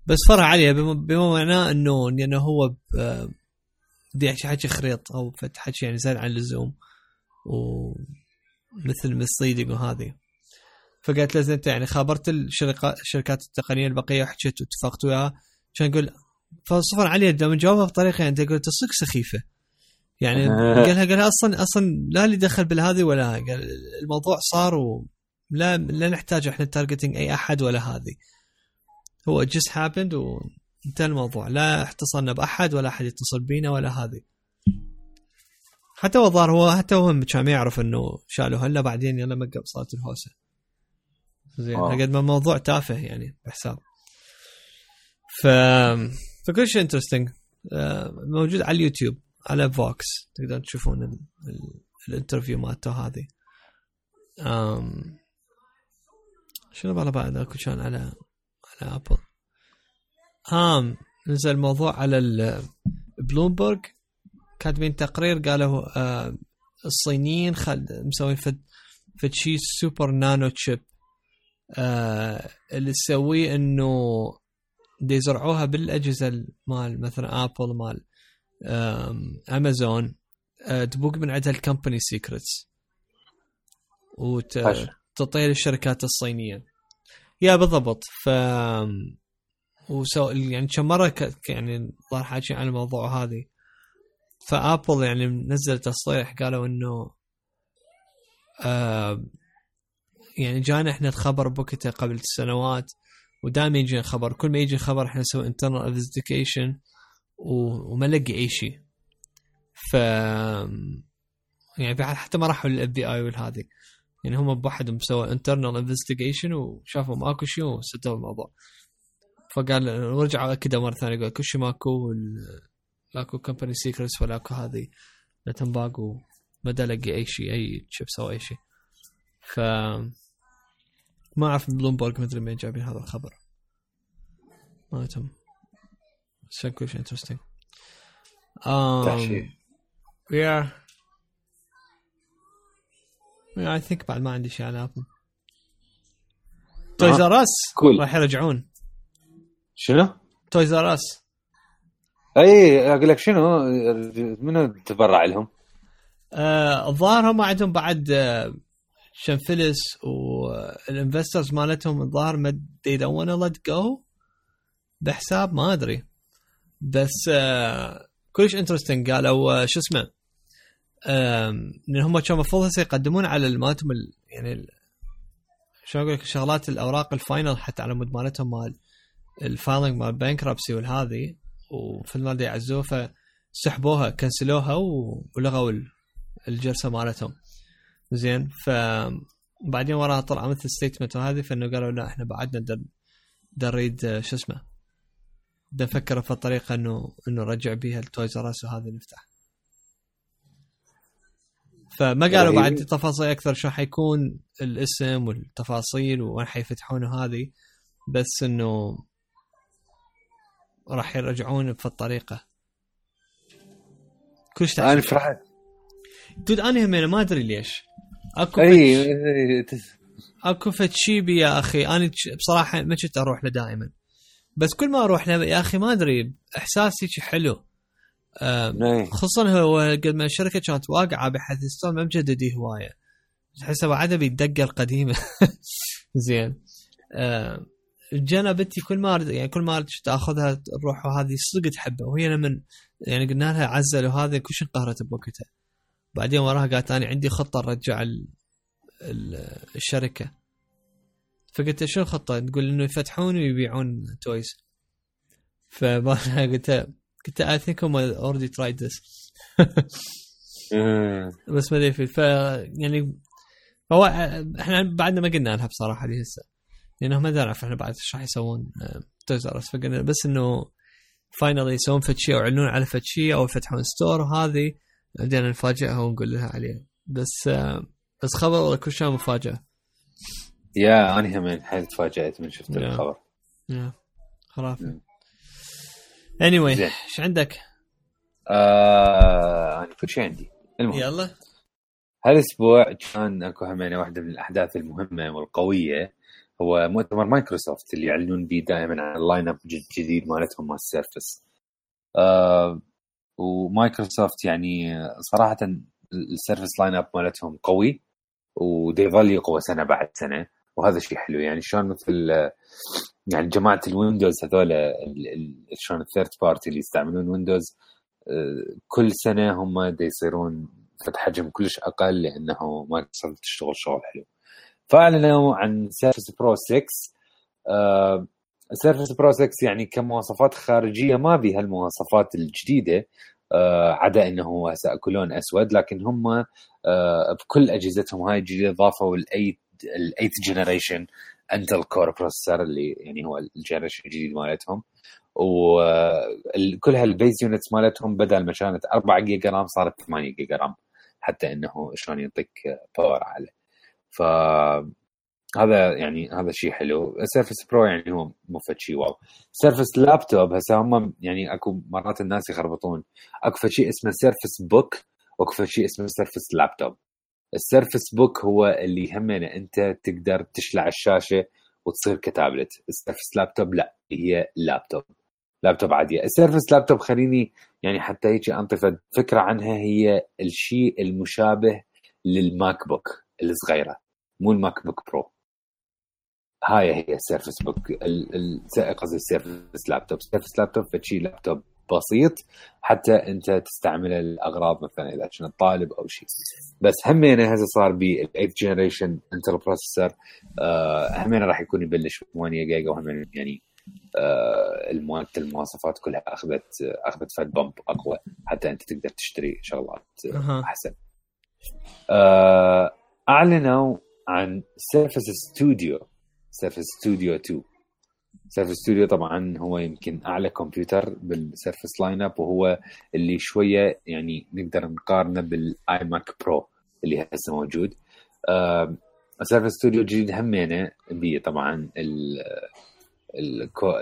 بس فرع عليها بما, معناه إنه انه هو ب- بدي حكي خريط أو حكي يعني زاد عن اللزوم ومثل مصيدق وهذه فقالت له انت يعني خابرت الشركات الشركات التقنية البقية وحكيت واتفقت وياها. كان يقول فصفر عليها لما جاوبها بطريقة يعني تقول تصك سخيفة. يعني قالها قالها أصلا أصلا لا لي دخل بالهذه ولا قال الموضوع صار ولا لا نحتاج إحنا targeting أي أحد ولا هذه هو just happened وانتهى الموضوع. لا اتصلنا بأحد ولا أحد يتصل بينا ولا هذه. حتى هو الظاهر هو حتى هو كان يعرف إنه شالوا هلا بعدين يلا مقب صارت الهوسة. زين wow. قد ما الموضوع تافه يعني بحساب. ف فكل شيء interesting موجود على اليوتيوب على Vox تقدرون تشوفون ال... ال... ال interview مالته هذه. أم... شنو بقى بعد أكو كان على على Apple هام نزل الموضوع على البلومبرج كاتبين تقرير قالوا آه الصينيين خل مسوين فد فد شيء super nano chip. آه اللي تسويه إنه يزرعوها بالأجهزة مال مثلا Apple مال امازون آه تبوق من عندها ال company secrets. وتعطيها للشركات الصينية. yeah بالضبط ف وسو يعني كم مرة ك... يعني ظهر حاكي عن الموضوع هذه. ف Apple يعني نزل تصريح قالوا إنه آه يعني جانا إحنا الخبر بوقتها قبل سنوات ودائما يجي خبر كل ما يجي خبر إحنا نسوي internal investigation وما نلقي أي شيء. ف يعني حتى ما راحوا لل FBI والهذه يعني هم بوحدهم سووا internal investigation وشافوا ماكو شيء وسدوا الموضوع. فقال ورجعوا اكدوا مرة ثانية قال كل شيء ماكو ماكو company secrets ولا اكو هذه. لا تنباق ما لقي أي شيء أي شيبس أو أي شيء. ف ما أعرف بلومبرج مدري مين جايبين هذا الخبر. مالتهم بس كان كل شيء interesting تحشيش. Yeah. Yeah, I think بعد ما عندي شيء على Apple Toys R Us cool. راح يرجعون. شنو؟ Toys R Us أي أقول لك شنو؟ منو تبرع لهم؟ آه، الظاهر هم عندهم بعد آه، شنفلس وال investors مالتهم الظاهر ما they don't wanna let go بحساب ما أدري. بس آه كلش interesting قالوا شو اسمه؟ ان هم كانوا المفروض هسه يقدمون على مالتهم يعني شلون أقول لك شغلات الأوراق الفاينل حتى على مود مالتهم مال الفايلنج مال بانكربسي والهذه وفي المال يعزوه فسحبوها كنسلوها ولغوا الجلسه مالتهم. زين ف بعدين وراها طلع مثل ستيتمنت وهذه فإنه قالوا لا إحنا بعدنا نريد شو اسمه نفكر في الطريقة انه إنه نرجع بيها التويز راس وهذه نفتح. فما قالوا بعد تفاصيل أكثر شو حيكون الاسم والتفاصيل وين حيفتحونه هذه بس إنه راح يرجعون في الطريقة كلش أنا فرحت. دود أنا همين ما أدري ليش. أكو اي أكو فد شيبي يا أخي أنا بصراحة ما كنت أروح له دائما. بس كل ما أروح له يا أخي ما أدري إحساسي حلو. خصوصا هو قد ما الشركة كانت واقعة بحيث ستون ما مجددي هواية. تحسه بعدها بالدقه القديمة. زين. أه جانا بنتي كل ما يعني كل ما تاخذها تروح وهذه صدق تحبه. وهي لما يعني قلنا لها عزل وهذا كل شيء انقهرت بوقتها. بعدين وراها قالت أنا عندي خطة نرجع الشركة. فقلت شو الخطة؟ تقول إنه يفتحون ويبيعون تويز فقلت قلت I think هم already tried this بس ما أدري ف يعني هو إحنا بعدنا ما قلنا لها بصراحة دي هسه. لأنه ما نعرف إحنا بعد إيش راح يسوون Toys R Us فقلنا بس إنه finally يسوون فد شيء أو يعلنون على فد شيء أو يفتحون store وهذه بعدين نفاجئها ونقول لها عليه. بس بس خبر والله كل شيء مفاجأة؟ yeah أنا هم حيل تفاجأت من شفت الخبر. yeah خرافي. Anyway إيش عندك؟ آه أنا كل شيء عندي. المهم. يلا. هالأسبوع كان أكو همينة واحدة من الأحداث المهمة والقوية. هو مؤتمر مايكروسوفت اللي يعلنون به دائما عن ال line up الجديد مالتهم مال ال Surface آه ومايكروسوفت يعني صراحة ال Surface line up مالتهم قوي وديظل يقوى سنة بعد سنة وهذا شيء حلو. يعني شلون مثل يعني جماعة الويندوز هذول شلون ال third party اللي يستعملون ويندوز آه، كل سنة هم يصيرون فد حجم كلش أقل لأنه مايكروسوفت تشتغل شغل حلو. فأعلنوا عن Surface Pro 6 Surface Pro 6 يعني كمواصفات خارجية ما بها المواصفات الجديدة آه عدا إنه هسه كلون أسود لكن هم آه بكل أجهزتهم هاي الجديدة ضافوا ال eighth ال eighth generation Intel Core processor اللي يعني هو ال generation الجديد مالتهم. وكل هال base units مالتهم بدل ما كانت 4 جيجا RAM صارت 8 جيجا رام حتى إنه شلون يعطيك power أعلى. ف هذا يعني هذا شيء حلو. Surface Pro يعني هو مو فد شيء wow. Surface Laptop هسه هم يعني أكو مرات الناس يخربطون. أكو شيء اسمه Surface Book وأكو شيء اسمه Surface Laptop ال Surface Book هو اللي يهمنا أنت تقدر تشلع الشاشة وتصير كتابلت. ال Surface Laptop لا هي لابتوب. لابتوب عادية. ال Surface Laptop خليني يعني حتى هيك انطي فكره عنها هي الشيء المشابه لل MacBook الصغيرة مو ال MacBook Pro. هاي هي ال Surface Book قصدي ال Surface Laptop. السيرفس لابتوب فشي لابتوب بسيط حتى انت تستعمله لاغراض مثلا إذا كنت طالب أو شيء. بس همينة هذا صار بال eighth generation Intel processor همينة راح يكون يبلش 8 جيجا وهمينة يعني آه المواصفات كلها اخذت أخذت فد bump أقوى حتى أنت تقدر تشتري شغلات أحسن. آه أعلنوا عن Surface Studio Surface Studio 2 Surface Studio طبعا هو يمكن أعلى كمبيوتر بال Surface line up وهو اللي شوية يعني نقدر نقارنه بال iMac Pro اللي هسه موجود. Surface Studio جديد همينه بي طبعا ال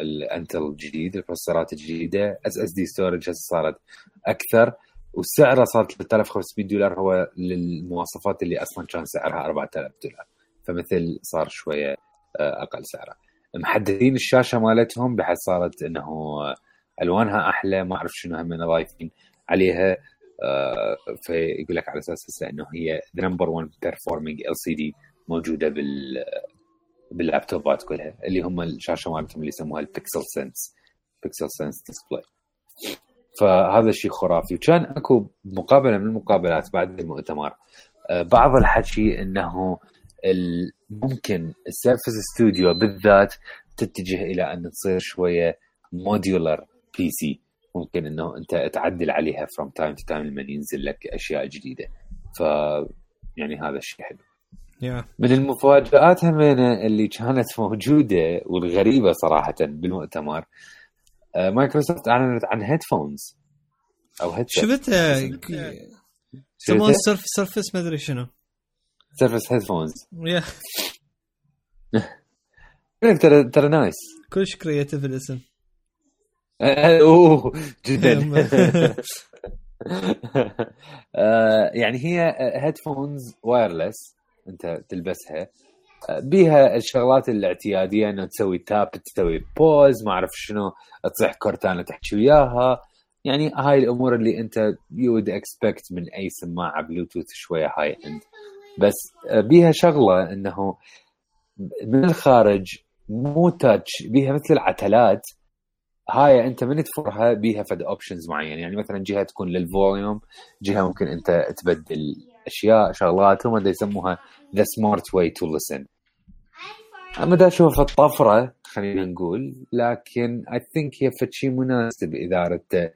ال Intel الجديد ال processorات الجديدة SSD storage صارت أكثر. وسعره صار 3500 دولار هو للمواصفات اللي أصلا كان سعرها 4000 دولار. فمثل صار شوية آه، أقل سعره. مجددين الشاشة مالتهم بحيث صارت إنه ألوانها أحلى ما أعرف شنو هم ضايفين عليها. آه، فيقول لك على أساس إنه هي the number 1 performing LCD موجودة بال باللابتوبات كلها اللي هم الشاشة مالتهم اللي يسموها ال PixelSense PixelSense display فهذا الشيء خرافي. وكان أكو مقابلة من المقابلات بعد المؤتمر. آه، بعض الحكي إنه ممكن ال Surface Studio بالذات تتجه إلى أن تصير شوية modular PC ممكن إنه أنت تعدل عليها from time to time لما ينزل لك أشياء جديدة. ف يعني هذا الشيء حلو. Yeah. من المفاجآت همينة اللي كانت موجودة والغريبة صراحة بالمؤتمر آه، مايكروسوفت أعلنت عن headphones أو headset شفتها؟ يسمون سيرفس سيرفس ما أدري شنو. Surface Headphones يا ترى ترى nice كلش creative الاسم اوه جدا. آه، يعني هي headphones wireless أنت تلبسها. بيها الشغلات الاعتيادية إنه تسوي tap تسوي pause ما أعرف شنو تصيح Cortana تحكي وياها. يعني هاي الأمور اللي أنت you expect من أي سماعة بلوتوث شوية high end بس بيها شغلة إنه من الخارج مو touch بيها مثل العتلات. هاي أنت من تفرها بيها فد options معين يعني مثلا جهة تكون لل volume جهة ممكن أنت تبدل أشياء شغلات هم يسموها the smart way to listen أما دا أشوف الطفرة خلينا نقول لكن I think هي شيء مناسب إذا اردت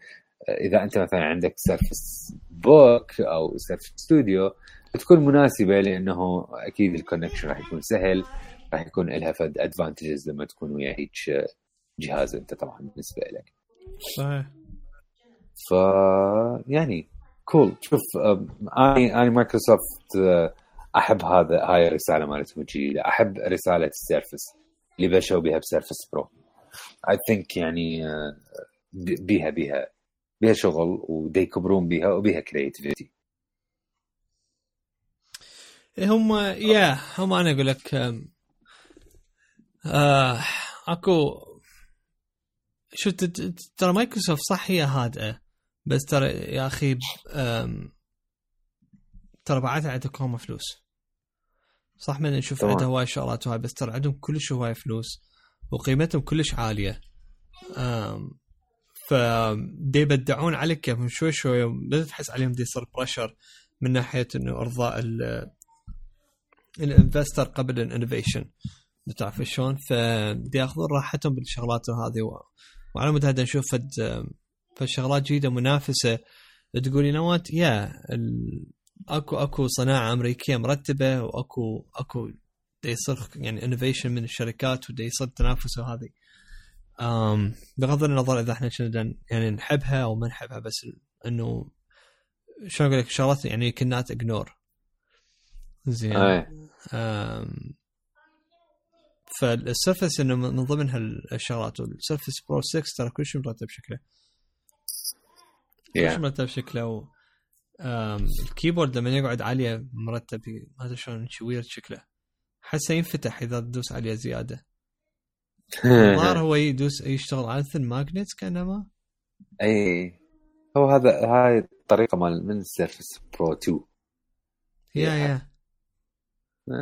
إذا أنت مثلا عندك Surface Book أو Surface Studio تكون مناسبة لأنه أكيد ال connection راح يكون سهل راح يكون لها فد advantages لما تكون ويا هيك جهاز أنت طبعا بالنسبة لك. صحيح. ف يعني cool شوف اني اني مايكروسوفت أحب هذا هاي الرسالة مالتهم الجديده أحب رسالة ال Surface اللي بلشوا بها ب Surface Pro. I think يعني بيها بيها بيها شغل ودي يكبرون بيها وبيها creativity هم yeah هم أنا أقول لك آه أكو شو ترى مايكروسوفت صح هي هادئة بس ترى يا أخي ترى بعدها عندكم فلوس؟ صح من نشوف عندها هواي شغلات وهاي بس ترى عندهم كلش هواي فلوس وقيمتهم كلش عالية. ف دي يبدعون عليك كيفهم شوي شوي بدأت تحس عليهم دي يصير pressure من ناحية إنه إرضاء ال investor قبل ال innovation بتعرف شلون؟ فبدي ياخذون راحتهم بالشغلات هذه. وعلى مود هذا نشوف فد فالشغلات جديدة منافسه تقول يو وات يا أكو أكو صناعة أمريكية مرتبة وأكو أكو يصير يعني innovation من الشركات ودا يصير تنافس وهذه um, بغض النظر إذا إحنا يعني نحبها أو ما نحبها بس إنه شلون أقول لك شغلات يعني كنا ignore زين. فال Surface إنه من ضمن هالشغلات وال Surface Pro 6 ترى كل شيء مرتب شكله كل شيء مرتب شكله و... ال keyboard لما يقعد عالية مرتب ما أدري شلون ويرد شكله. حسه ينفتح إذا تدوس عليه زيادة. الظاهر هو يدوس يشتغل على مثل magnets كأنما. أي هو هذا هاي الطريقة مال من ال Surface Pro 2 yeah yeah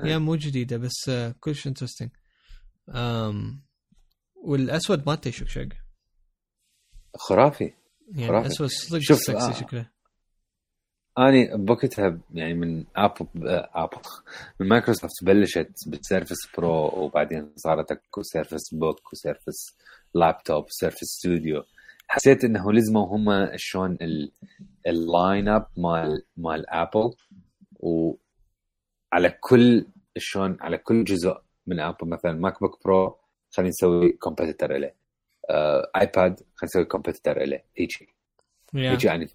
yeah مو جديدة بس uh, كلش interesting والأسود ما تشك شق. خرافي. يعني خرافي. اسود صدق شوف سكسي آه. شكله. أني بوقتها يعني من ابل ابل من مايكروسوفت بلشت بال Surface Pro وبعدين صارت أكو Surface Book و Surface Laptop و Surface Studio. حسيت إنه لزموا هم شلون ال line up مال مال ابل وعلى كل شلون على كل جزء من ابل مثلا MacBook Pro خلينا نسوي competitor له آه، iPad خلينا نسوي competitor له هيجي. هيجي يعني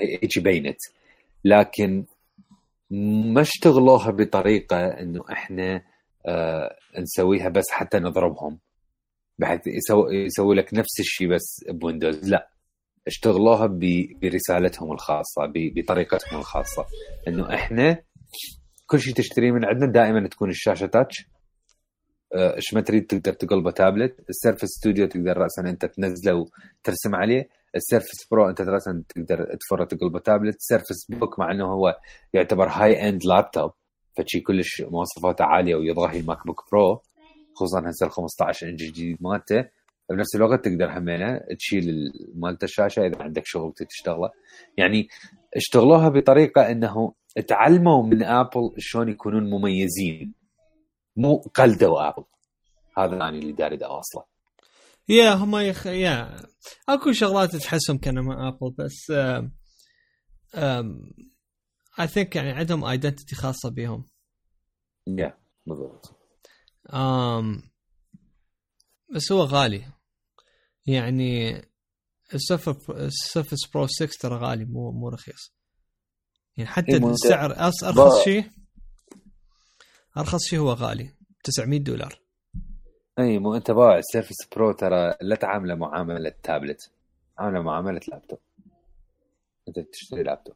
هيجي بينت. لكن ما اشتغلوها بطريقة إنه إحنا آه نسويها بس حتى نضربهم. بحيث يسوي يسوي لك نفس الشيء بس ب Windows. لا. اشتغلوها برسالتهم الخاصة بطريقتهم الخاصة. إنه إحنا كل شيء تشتريه من عندنا دائما تكون الشاشة touch إيش ما تريد تقدر تقلبه تابلت ال Surface Studio تقدر راسا أنت تنزله وترسم عليه. ال Surface Pro أنت مثلا تقدر تفرط تقلبه tablet Surface Book مع إنه هو يعتبر high-end laptop فشي كلش مواصفاته عالية ويضاهي ال MacBook Pro خصوصا هسه ال 15 إنش الجديد مالته. بنفس الوقت تقدر همينه تشيل مالته الشاشة إذا عندك شغل تشتغله. يعني اشتغلوها بطريقة إنه تعلموا من آبل شلون يكونون مميزين. مو قلدوا آبل. هذا أنا اللي داري اوصله يا هم يخ... yeah. أكو شغلات تحسهم كانوا مع آبل بس I think يعني عندهم identity خاصة بهم yeah بالضبط. بس هو غالي. يعني ال Surface Pro 6 ترى غالي مو مو رخيص. يعني حتى إيه السعر أرخص شيء أرخص شيء هو غالي 900 دولار. اي مو أنت باع ال Surface Pro ترى لا تعامله معاملة تابلت عامله معاملة لابتوب. أنت تشتري لابتوب.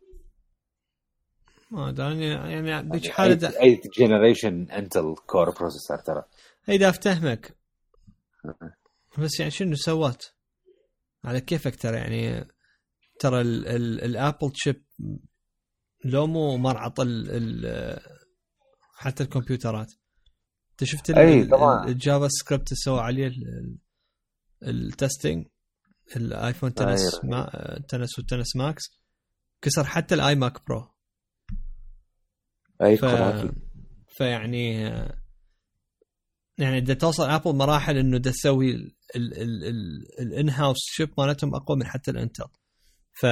ما أدري يعني يعني بيجي يعني حالة اي generation Intel Core processor ترى. اي دا افتهمك بس يعني شنو سوات على كيفك ترى؟ يعني ترى الأبل تشيب لو مو مرعط ال حتى الكمبيوترات. أنت شفت أي طبعا. الجافا سكريبت اللي سوى عليه التستنج الايفون تنس ما تنس وتنس ماكس كسر حتى الاي ماك برو أي ف... فيعني يعني إذا توصل ابل مراحل إنه تسوي ال in-house chip مالتهم أقوى من حتى ال Intel. ف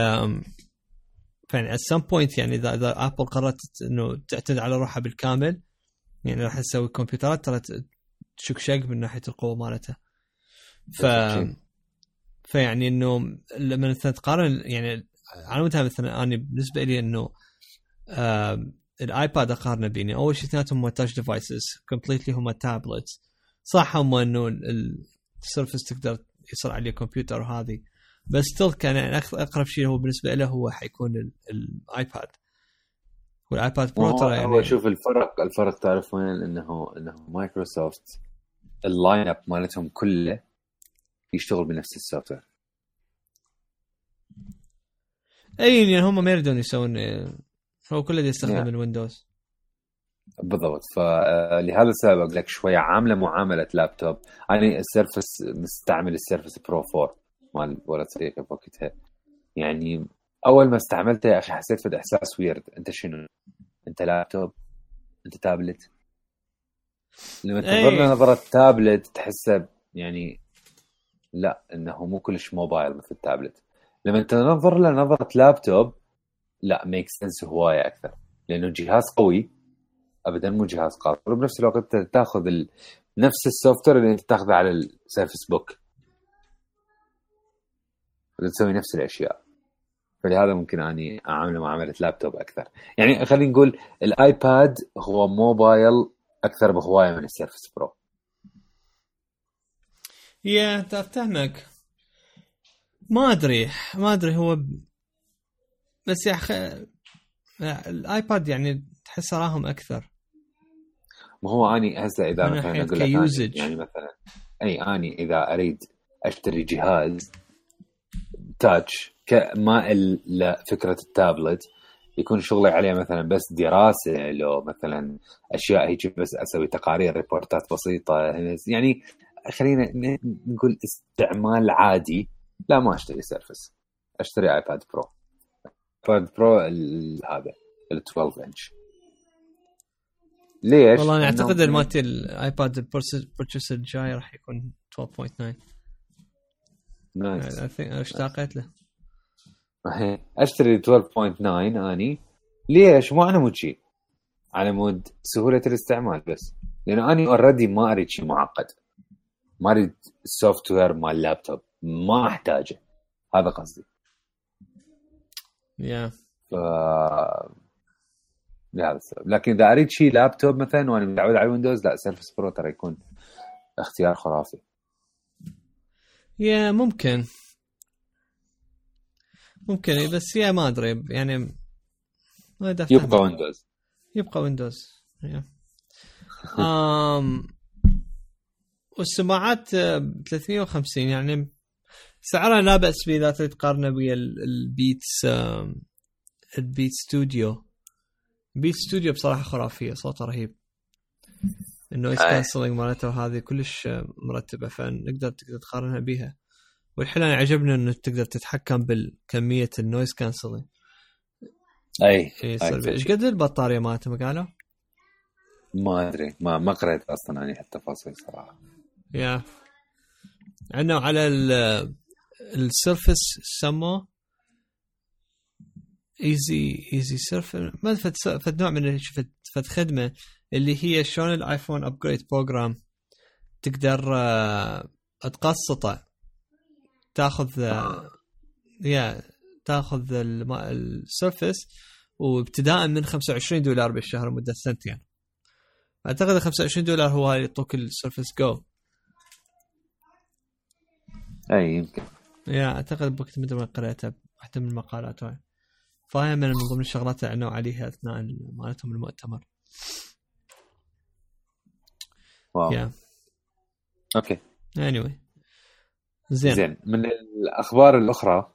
فيعني at some point يعني إذا إذا ابل قررت إنه تعتمد على روحها بالكامل يعني راح تسوي كمبيوترات ترى تشك شق من ناحية القوة مالتها. ف فيعني إنه لما انت تقارن يعني على متى مثلا أنا بالنسبة لي إنه آه ال iPad أقارنه بيني. أول شيء اثنيناتهم هم touch devices completely هم tablets صح هم إنه ال Surface تقدر يصير عليه كمبيوتر وهذه. بس still كان يعني أقرب شيء هو بالنسبة له هو حيكون الآيباد. والايباد برو ترى يعني هو شوف الفرق الفرق تعرف وين؟ انه إنه مايكروسوفت ال line up مالتهم كله يشتغل بنفس ال software. أي يعني هم ما يريدون يسوون هو كله يستخدم yeah. ال Windows. بالضبط. فلهذا السبب أقول لك شوية عاملة معاملة لابتوب. أنا ال Surface مستعمل ال Surface Pro 4 مال ولد صديقي بوقتها يعني أول ما استعملته يا أخي حسيت في إحساس weird أنت شنو؟ أنت لابتوب؟ أنت تابلت؟ لما تنظر له نظره تابلت تحسه يعني لا إنه مو كلش موبايل مثل التابلت لما تنظر له نظره لابتوب لا make sense هواية أكثر. لأنه جهاز قوي. ابدا مو جهاز قاصر وبنفس الوقت تأخذ ال... نفس ال software اللي أنت تأخذه على ال Surface Book تسوي نفس الأشياء. فلهذا ممكن أني اعامله معاملة لابتوب أكثر. يعني خلينا نقول ال iPad هو موبايل أكثر بهواية من السيرفس برو. يا افتهمك ما أدري. ما أدري هو بس يا أخي ال iPad يعني تحس راهم أكثر. ما هو أني هسه إذا مثلا أقول لك يعني مثلا أي أني إذا أريد أشتري جهاز تاتش ما لفكره التابلت يكون شغلي عليه مثلا بس دراسة لو مثلا أشياء هيك بس أسوي تقارير ريبورتات بسيطة يعني خلينا نقول استعمال عادي. لا ما أشتري سيرفس أشتري ايباد برو ايباد برو هذا ال 12 انش ليش؟ والله أنا أعتقد مالتي الايباد البرتشس الجاي راح يكون 12.9 nice اشتاقيت له؟ أشتري 12.9 أني. ليش؟ مو على مود شيء على مود سهولة الاستعمال بس. لأنه أني already ما أريد شيء معقد. ما أريد ال software مال اللابتوب ما أحتاجه. هذا قصدي. Yeah. ف... لهذا السبب لكن إذا أريد شيء لابتوب مثلا وأنا متعود على Windows لا Surface Pro ترى يكون اختيار خرافي. yeah ممكن. ممكن بس yeah ما أدري يعني ما يبقى Windows يبقى Windows امم والسماعات 350 يعني سعرها لا بأس به إذا تريد تقارنه ويا ال- ال Beats ال Beats Studio Beats Studio بصراحة خرافية صوتها رهيب ال noise. cancelling مالته هذه كلش آه، مرتبة فنقدر تقدر تقارنها بيها والحلو أنا عجبني إنه تقدر تتحكم بالكمية ال noise cancelling أي إيش. قد البطارية مالته ما قالوا؟ ما أدري ما ما قريت أصلا عن التفاصيل صراحة yeah عندنا على ال- ال Surface سموه ايزي ايزي سيرف ما فد فد نوع من فد, خدمة اللي هي شلون الايفون ابجريد بروجرام تقدر آه، تقسطه. تاخذ آه، يا تاخذ الم- السيرفس وابتداء من 25 دولار بالشهر مدة سنتين. أعتقد 25 دولار هو يعطوك السيرفس جو أي يمكن. يا أعتقد بوقت مدري وين قريتها واحدة من المقالات هاي. فهي من من ضمن الشغلات اللي عنوا عليها أثناء ال- مالتهم المؤتمر. wow. yeah. okay. Anyway. زين. زين. من الأخبار الأخرى.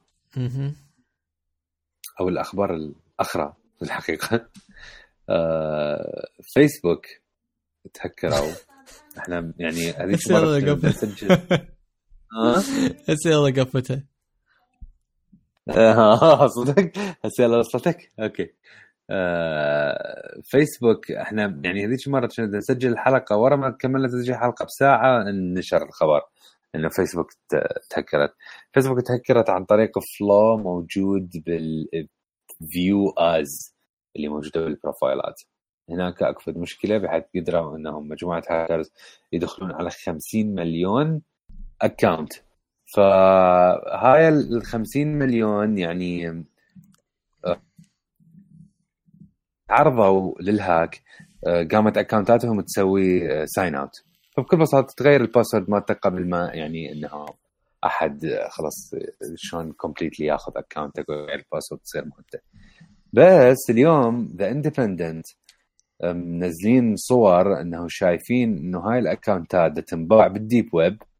أو الأخبار الأخرى في الحقيقة آه فيسبوك تهكروا. إحنا يعني هذيك هسه يلا مره كنا قفل. نسجل هسه يلا قفتها آه، صدق؟ هسه يلا وصلتك okay. آه فيسبوك إحنا يعني هذيك المره كنا نسجل الحلقة ورا ما كملنا تسجيل الحلقة بساعة نشر الخبر إنه فيسبوك تهكرت. فيسبوك تهكرت عن طريق flaw موجود بال view as اللي موجودة بال profileات هناك أكبر مشكلة بحيث قدروا إنهم مجموعة هاكرز يدخلون على 50 مليون account فهاي ال 50 مليون يعني آه، عرضوا لل hack آه، قامت accountاتهم تسوي sign out فبكل بساطة تغير ال password مالتك قبل ما يعني إنه أحد آه، خلاص آه، شلون completely ياخذ accountك ويغير ال password تصير مهمته بس اليوم The Independent منزلين صور إنه شايفين إنه هاي الاكونتات تنباع بال deep web آه،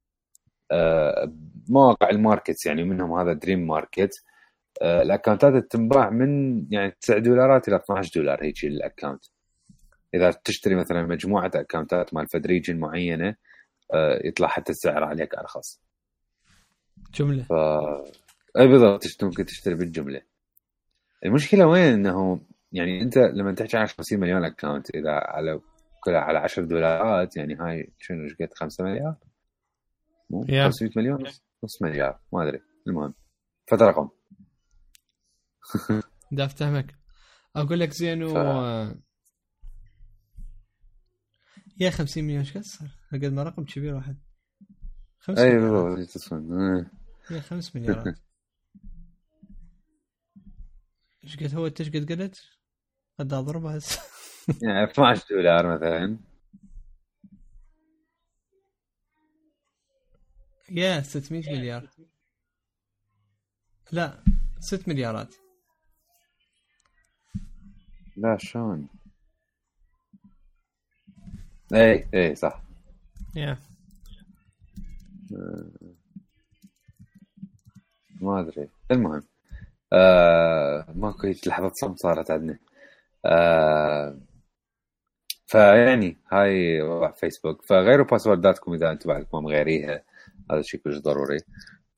مواقع ال markets يعني منهم هذا Dream Market. آه، الاكونتات تنباع من يعني 9 دولارات إلى 12 دولار هيك ال account. إذا تشتري مثلا مجموعة أكونتات مال فد region معينة آه، يطلع حتى السعر عليك أرخص. جملة. ف إي بالضبط ممكن تشتري بالجملة. المشكلة وين؟ إنه يعني أنت لما تحكي عن 50 مليون أكونت إذا على كلها على 10 دولارات يعني هاي شنو إيش قد 5 مليار؟ مو Yeah. 500 مليون نص مليار ما أدري المهم فهذا رقم دا أفتهمك أقول لك زين و ف- يا 50 مليون إيش قد صار؟ قد ما رقم كبير واحد 5 أي بالضبط. إيه. يا 5 مليارات إيش قد هو انت إيش قد قلت؟ قد اضربها هسه يعني 12 دولار مثلا يا 600 مليار. لا 6 مليارات. لا شلون؟ اي اي صح. يا ما أدري. المهم آه ماكو هيك لحظة صمت صارت عندنا. آه فيعني هاي وضع فيسبوك. فغيروا باسورداتكم إذا أنتم بعدكم مغيريها هذا شيء كلش ضروري.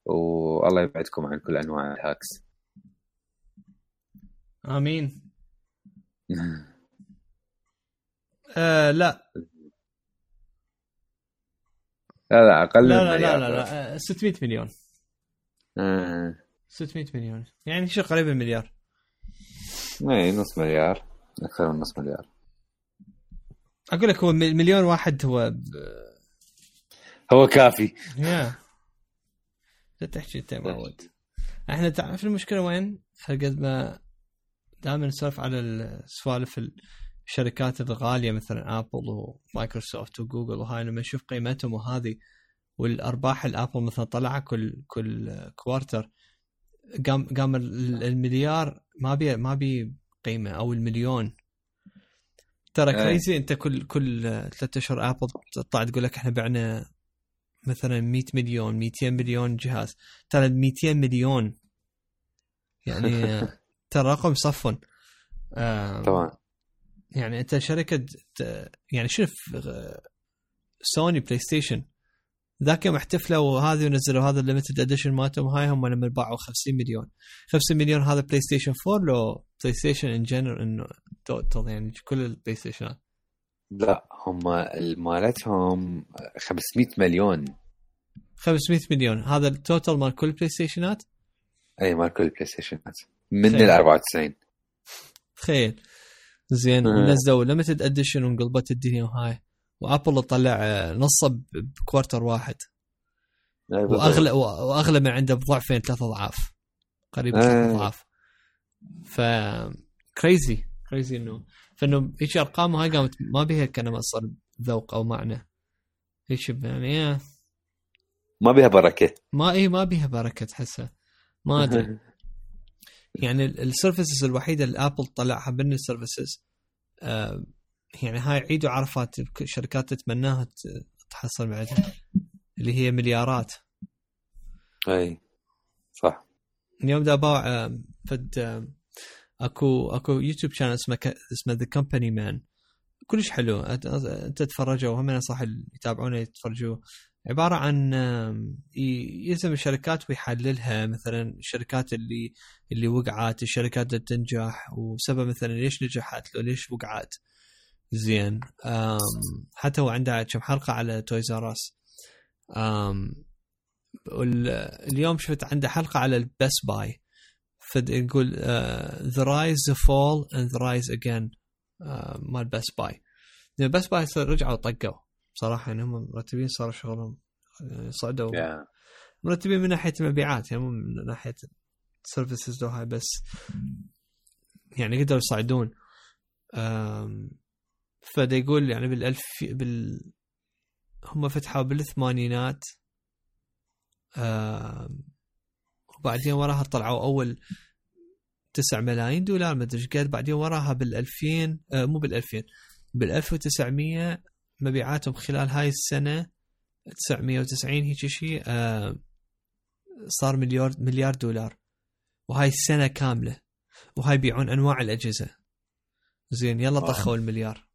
والله يبعدكم عن كل أنواع الهاكس. آمين. آه لا. لا لا أقل لا من لا لا مليار. لا. لا. آه، 600 مليون. آه. 600 مليون. يعني شيء قريب من المليار اي نص مليار. أكثر من نص مليار. أقول لك هو مل- مليون واحد هو ب... هو كافي يا لا تحكي انت معود إحنا تعرف المشكلة وين؟ قد ما دائما نسولف على السوالف الشركات الغالية مثلا ابل ومايكروسوفت وجوجل وهاي لما نشوف قيمتهم وهذه والأرباح الابل مثلا طلعها كل كل quarter قام قام ال- المليار ما بي ما بي قيمة أو المليون ترى. crazy أنت كل كل ثلاثة أشهر ابل تطلع تقول لك إحنا بعنا مثلا 100 مليون 200 مليون جهاز. ترى 200 مليون. يعني ترى رقم صفن. طبعا. يعني أنت شركة يعني شوف سوني بلاي ستيشن ذاك يوم احتفلوا هذه ونزلوا هذا ال limited edition مالتهم هاي هم لما باعوا 50 مليون. 50 مليون هذا بلاي ستيشن 4 لو بلاي ستيشن in general انه total يعني كل البلاي ستيشنات لا هم مالتهم 500 مليون. 500 مليون. هذا ال total مال كل البلاي ستيشنات أي مال كل البلاي ستيشنات من خير. ال 94 تخيل زين. آه. ونزلوا limited edition وانقلبت الدنيا وهاي. وأبل طلع آه، نصه ب quarter واحد. واغلى وأغلى من عنده بضعفين ثلاث أضعاف. قريب آه. ثلاث أضعاف. ف crazy crazy إنه فإنه هيك ارقام هاي قامت ما بيها كان مصر ذوق أو معنى. هيك يعني آه، ما بيها بركة. ما اي ما بيها بركة تحسها. ما أدري. يعني السيرفيسز الوحيدة اللي ابل طلعها من السيرفيسز آه يعني هاي عيد وعرفات الشركات تتمناها تحصل بعدها اللي هي مليارات. أي صح. اليوم دا باع آه، فد آه، اكو اكو يوتيوب channel اسمه اسمه The Company Man كلش حلو. انت تتفرجوا هم صح اللي يتابعونه يتفرجوا. عبارة عن يلزم الشركات ويحللها. مثلا الشركات اللي اللي وقعت الشركات اللي تنجح وسبب مثلا ليش نجحت لو ليش وقعت. زين. حتى هو عنده كم حلقة على Toys R Us اليوم شفت عنده حلقة على ال Best Buy فيقول the rise the fall and the rise again مال Best Buy Best Buy رجعوا طقوا صراحة يعني هم مرتبين صاروا شغلهم آه، صعدوا. yeah. مرتبين من ناحية المبيعات يعني مو من ناحية services هاي بس. يعني قدروا يصعدون. آم، فدا يقول يعني بالألف بال هم فتحوا بالثمانينات. آم، وبعدين وراها طلعوا أول 9 ملايين دولار ما أدري إيش قد بعدين وراها بال 2000 آه مو بال 2000 بال 1900 مبيعاتهم خلال هاي السنة 990 هيك شيء آه صار مليار مليار دولار. وهاي السنة كاملة. وهاي يبيعون أنواع الأجهزة. زين يلا. طخوا المليار.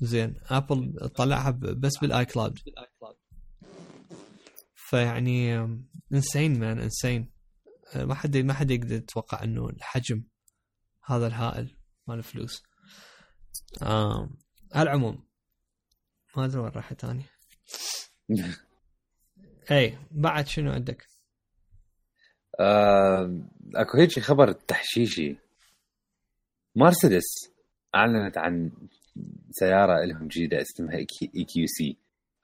زين ابل طلعها بس بال iCloud فيعني insane man insane. ما حد ما حد يقدر يتوقع إنه الحجم هذا الهائل مال الفلوس آم. على العموم ما أدري وين راحت ثاني اي بعد شنو عندك؟ آه، أكو هيك خبر تحشيشي مرسيدس أعلنت عن سيارة لهم جديدة اسمها EQC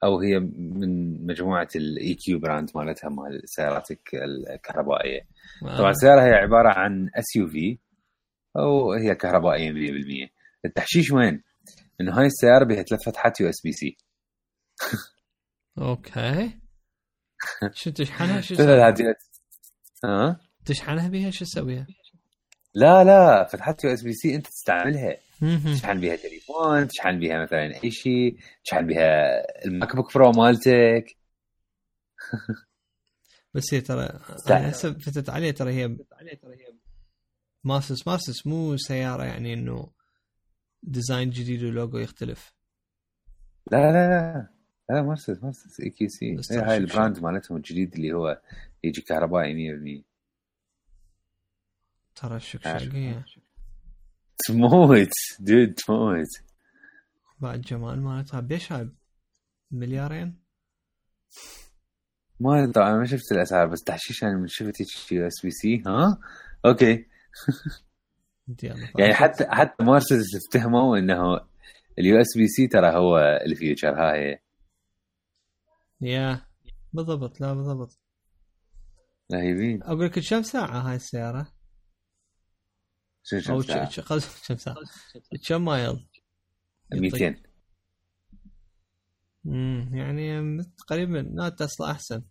أو هي من مجموعة ال EQ brand مالتها مال السيارات الك- الكهربائيه طبعا السياره هي عبارة عن SUV أو هي كهربائية 100% التحشيش وين؟ إنه هاي السيارة بها ثلاث فتحات USB-C okay. شو تشحنها؟ شو ها؟ تشحنها بيها؟ شو تسويها؟ لا لا فتحات USB-C أنت تستعملها. تشحن بها تليفون تشحن بها مثلا أي شيء تشحن بها ال MacBook Pro مالتك. بس هي ترى. أنا هسه فتت عليه ترى هي مرسيدس مرسيدس مو سيارة يعني إنه design جديد ولوجو يختلف. لا لا لا لا مرسيدس مرسيدس EQC. هاي ال brand مالتهم الجديد اللي هو يجي كهربائي 100% ترى الشكشاقية تموت dude تموت. بعد جمال مالتها بيش هاي مليارين؟ ما طبعا ما شفت الأسعار بس تحشيش أنا من شفت USB-C ها؟ okay. يعني حتى حتى مرسيدس افتهموا إنه ال USB-C ترى هو ال future هاي yeah بالضبط لا بالضبط. رهيبين أقول لك كم ساعة هاي السيارة. شو أو شو ساعة؟ كم ساعة كم mile 200 امم يعني تقريبا لا تسلا أحسن.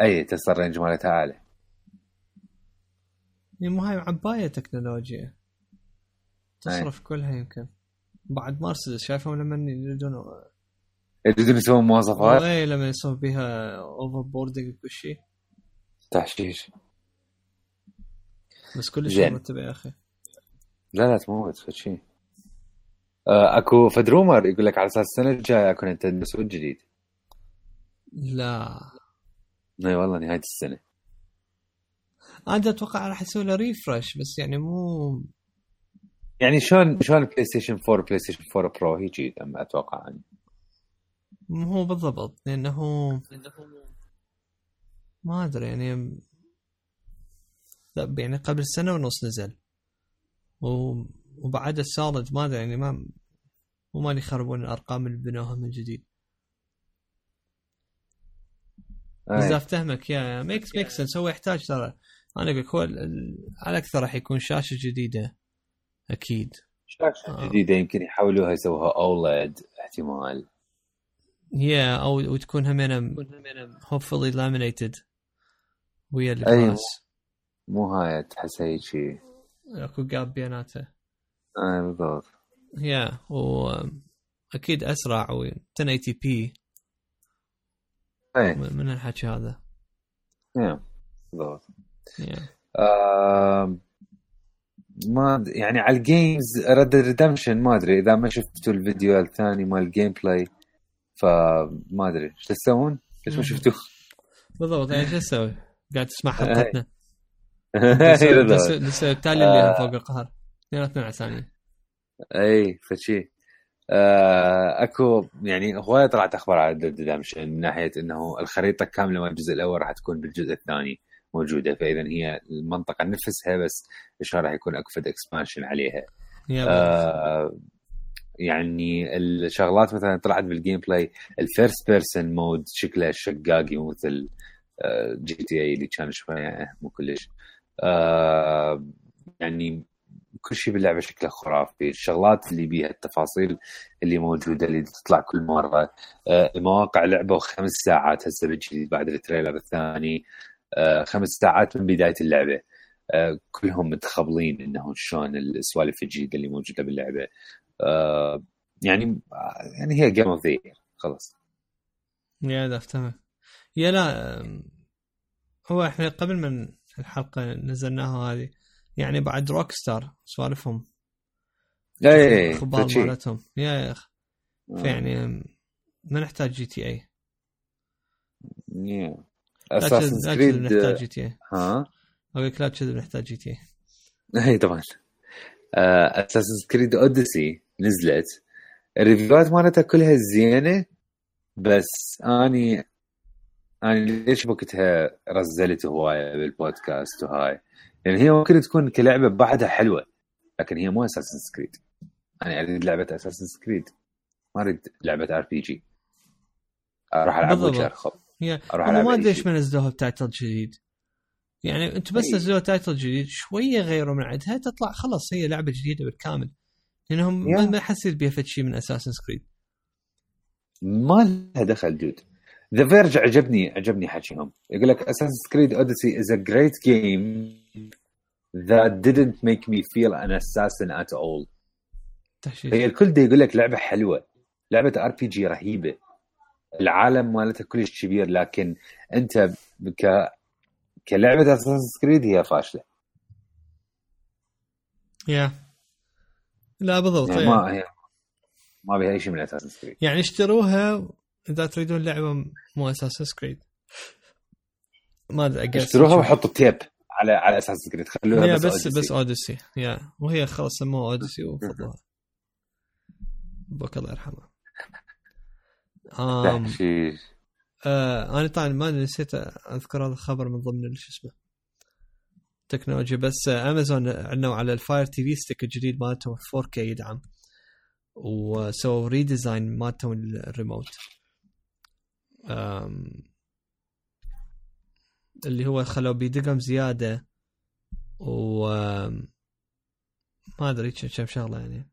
أي تسلا ال range مالتها اعلى يعني مو هاي عباية تكنولوجيا. تصرف كلها يمكن. بعد مرسيدس شايفهم لما يريدون يريدون يسوون مواصفات؟ إي لما يسوون بيها overboarding وكل شيء. تحشيش. بس كلش زين. مرتب يا أخي. لا لا تموت فد شيء. آه، أكو فد rumor يقول لك على أساس السنة الجاية أكو نينتندو سويتش جديد. لا. إي والله نهاية السنة. أنا أتوقع راح يسوي له refresh بس يعني مو يعني شلون شلون PlayStation 4 PlayStation 4 Pro هيجي أم أتوقع؟ يعني مو هو بالضبط لأنه ما أدري يعني لا يعني قبل سنة ونص نزل. وبعد السالد ما أدري يعني ما مو مال يخربون الأرقام اللي بنوها من جديد أي. افتهمك يا makes makes sense هو يحتاج ترى أنا أقول هو على أكثر راح يكون شاشة جديدة أكيد شاشة آه. جديدة يمكن يحاولوها يسووها OLED احتمال yeah أو وتكون همينه hopefully laminated ويا. ال glass مو هاي تحس هيك شيء اكو gap بيناتها اي بالضبط yeah واكيد اسرع و 1080p من الحكي هذا yeah، بالضبط ما يعني على ال games Red Redemption ما ادري اذا ما شفتوا الفيديو الثاني مال ال gameplay فما ادري إيش تسوون؟ ليش ما شفتوه؟ بالضبط يعني شو أسوي؟ قاعد تسمع حلقتنا لسه التالي اللي فوق القهر. اثنيناتنا عسانين إي فشي. آه أكو يعني هواية طلعت أخبار على ديد ريدمشن من ناحية إنه الخريطة كاملة من الجزء الأول راح تكون بالجزء الثاني موجودة فاذا هي المنطقة نفسها بس شلون راح يكون أكو فد اكسبانشن عليها. آه يعني الشغلات مثلا طلعت بالجيم بلاي ال first person mode شكله شقاقي مو مثل آه، GTA اللي كان شوية مو كلش. آه يعني كل شيء باللعبة شكله خرافي. الشغلات اللي بيها التفاصيل اللي موجودة اللي تطلع كل مرة. آه المواقع لعبت خمس ساعات. هسه بالجديد بعد ال trailer الثاني. آه خمس ساعات من بداية اللعبة. آه كلهم متخبلين إنه شلون السوالف الجديده اللي موجودة باللعبة. آه يعني يعني هي جيم اوف ذا خلاص. يا أفتهمك. يا لا هو إحنا قبل من الحلقة نزلناها هذه. يعني بعد روك ستار سوالفهم اي الاخبار فشي. مالتهم. يا يا اخ آه. فيعني ما نحتاج جي تي اي اساسن كذب نحتاج كريد جي تي اي ها؟ أقول لك لا كذب نحتاج جي تي اي اي طبعا. Assassin's Creed Odyssey نزلت. ال review ات مالتها كلها زينة بس أني اني ليش وقتها رزلت هواية بالبودكاست وهاي؟ لأن هي ممكن تكون كلعبة بعدها حلوة لكن هي مو Assassin's Creed أنا أريد لعبة Assassin's Creed ما أريد لعبة RPG أروح ألعب ارخب يا أروح ألعب ما أدري ليش. ما نزلوها ب title جديد. يعني أنتم بس أي. نزلوها title جديد شوية غيروا من عندها تطلع خلاص هي لعبة جديدة بالكامل. لأنهم ما- yeah. ما حسيت بيها فد شيء من اساسن كريد ما لها دخل جود The Verge عجبني عجبني حكيهم. يقول لك Assassin's Creed Odyssey is a great game that didn't make me feel an assassin at all. تحشيش. هي الكل دي يقول لك لعبة حلوة لعبة RPG رهيبة. العالم مالتها كلش كبير لكن أنت ك كلعبة Assassin's Creed هي فاشلة. yeah. لا بالضبط يعني, ما هي ما بها أي شيء من Assassin's Creed يعني اشتروها إذا تريدون لعبة مو Assassin's Creed ما أدري اشتروها. وحطوا tape على على Assassin's Creed خلوها بس بس Odyssey. بس Odyssey yeah. وهي خلاص سموها Odyssey وفضوها بوك الله يرحمه آم آه أنا طبعا ما نسيت أذكر هذا الخبر من ضمن شو اسمه تكنولوجيا. بس امازون أعلنوا على ال Fire TV Stick الجديد مالتهم 4K يدعم وسووا redesign مالتهم الريموت اللي هو خلوا بيدقم زيادة و ما أدري كم شغلة يعني.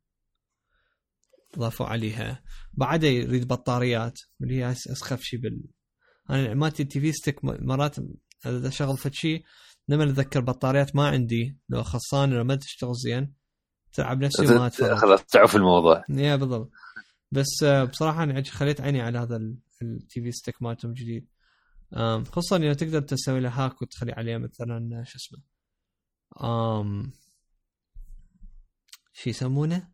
ضافوا عليها. بعدها يريد بطاريات اللي هي أسخف شيء بال أنا مالتي ال TV Stick مرات إذا شغل فد شيء لما أتذكر بطاريات ما عندي. لو خصان لو ما تشتغل زين تلعب نفس يوم ما أتفرج. خلاص تعرف الموضوع. yeah بالضبط. بس آه، بصراحة أنا عج- خليت عيني على هذا ال TV Stick مالتهم جديد خصوصا انه تقدر تسوي له hack وتخلي عليه مثلا شو اسمه آم شو يسمونه؟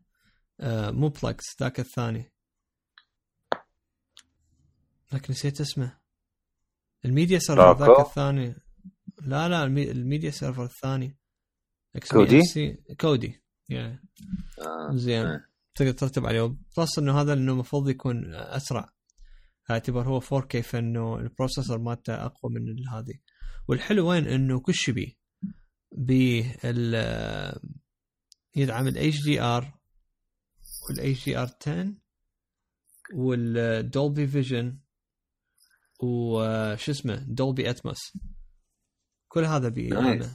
آه مو Plex ذاك الثاني لكن نسيت اسمه ال media server ذاك؟ الثاني لا لا المي... ال media server الثاني Kodi؟ Kodi يعني آه. زين آه. تقدر ترتب عليه plus إنه هذا انه المفروض يكون أسرع اعتبر هو 4K فانه ال processor مالته أقوى من هذه. والحلو وين إنه كل شيء بيه بال يدعم ال HDR وال HDR 10 وال Dolby Vision وش اسمه Dolby Atmos كل هذا بيه Nice.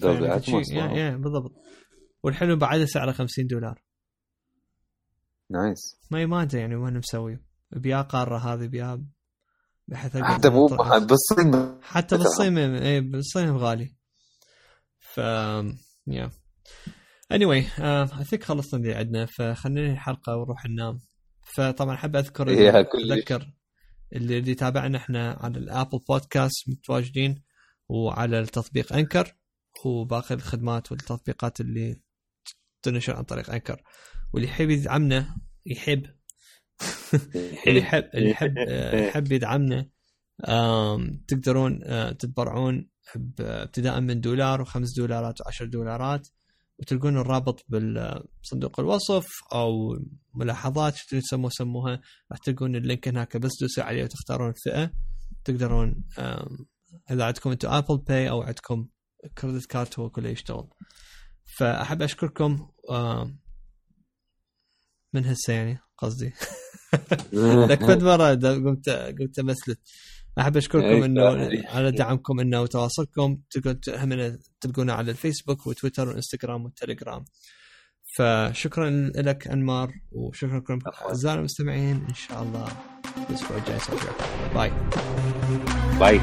Dolby يعني Atmos يا- wow. يا بالضبط. والحلو بعده سعره 50 دولار. nice ما ما أدري يعني وين مسوي بيا قارة هذه بيا بحيث حتى مو بالصين حتى بالصين اي بالصين غالي. ف يا. Anyway اي ثينك خلصنا اللي عندنا فخلينا ننهي الحلقة ونروح ننام. فطبعا أحب أذكر. اذكر اللي اللي يتابعنا إحنا على الأبل بودكاست متواجدين وعلى التطبيق انكر وباقي الخدمات والتطبيقات اللي تنشر عن طريق انكر واللي يحب يدعمنا يحب اللي يحب اللي يحب آه، يحب يدعمنا تقدرون آه، تتبرعون ابتداء من دولار وخمس دولارات وعشر دولارات وتلقون الرابط بصندوق الوصف أو ملاحظات شو تسموه سموها. راح تلقون ال link هناك بس دوسوا عليه وتختارون الفئة. تقدرون إذا عندكم أنتم Apple Pay أو عندكم credit card هو كله يشتغل. فأحب أشكركم من هسه يعني قصدي. لك فد مرة قمت قمت امثلت أحب أشكركم إيه، انه. على دعمكم إنه وتواصلكم تقدرون تلقونا على الفيسبوك وتويتر وإنستغرام والتليجرام. فشكرا لك أنمار وشكرا لكم. أعزائي المستمعين. إن شاء الله الأسبوع الجاي bye. bye.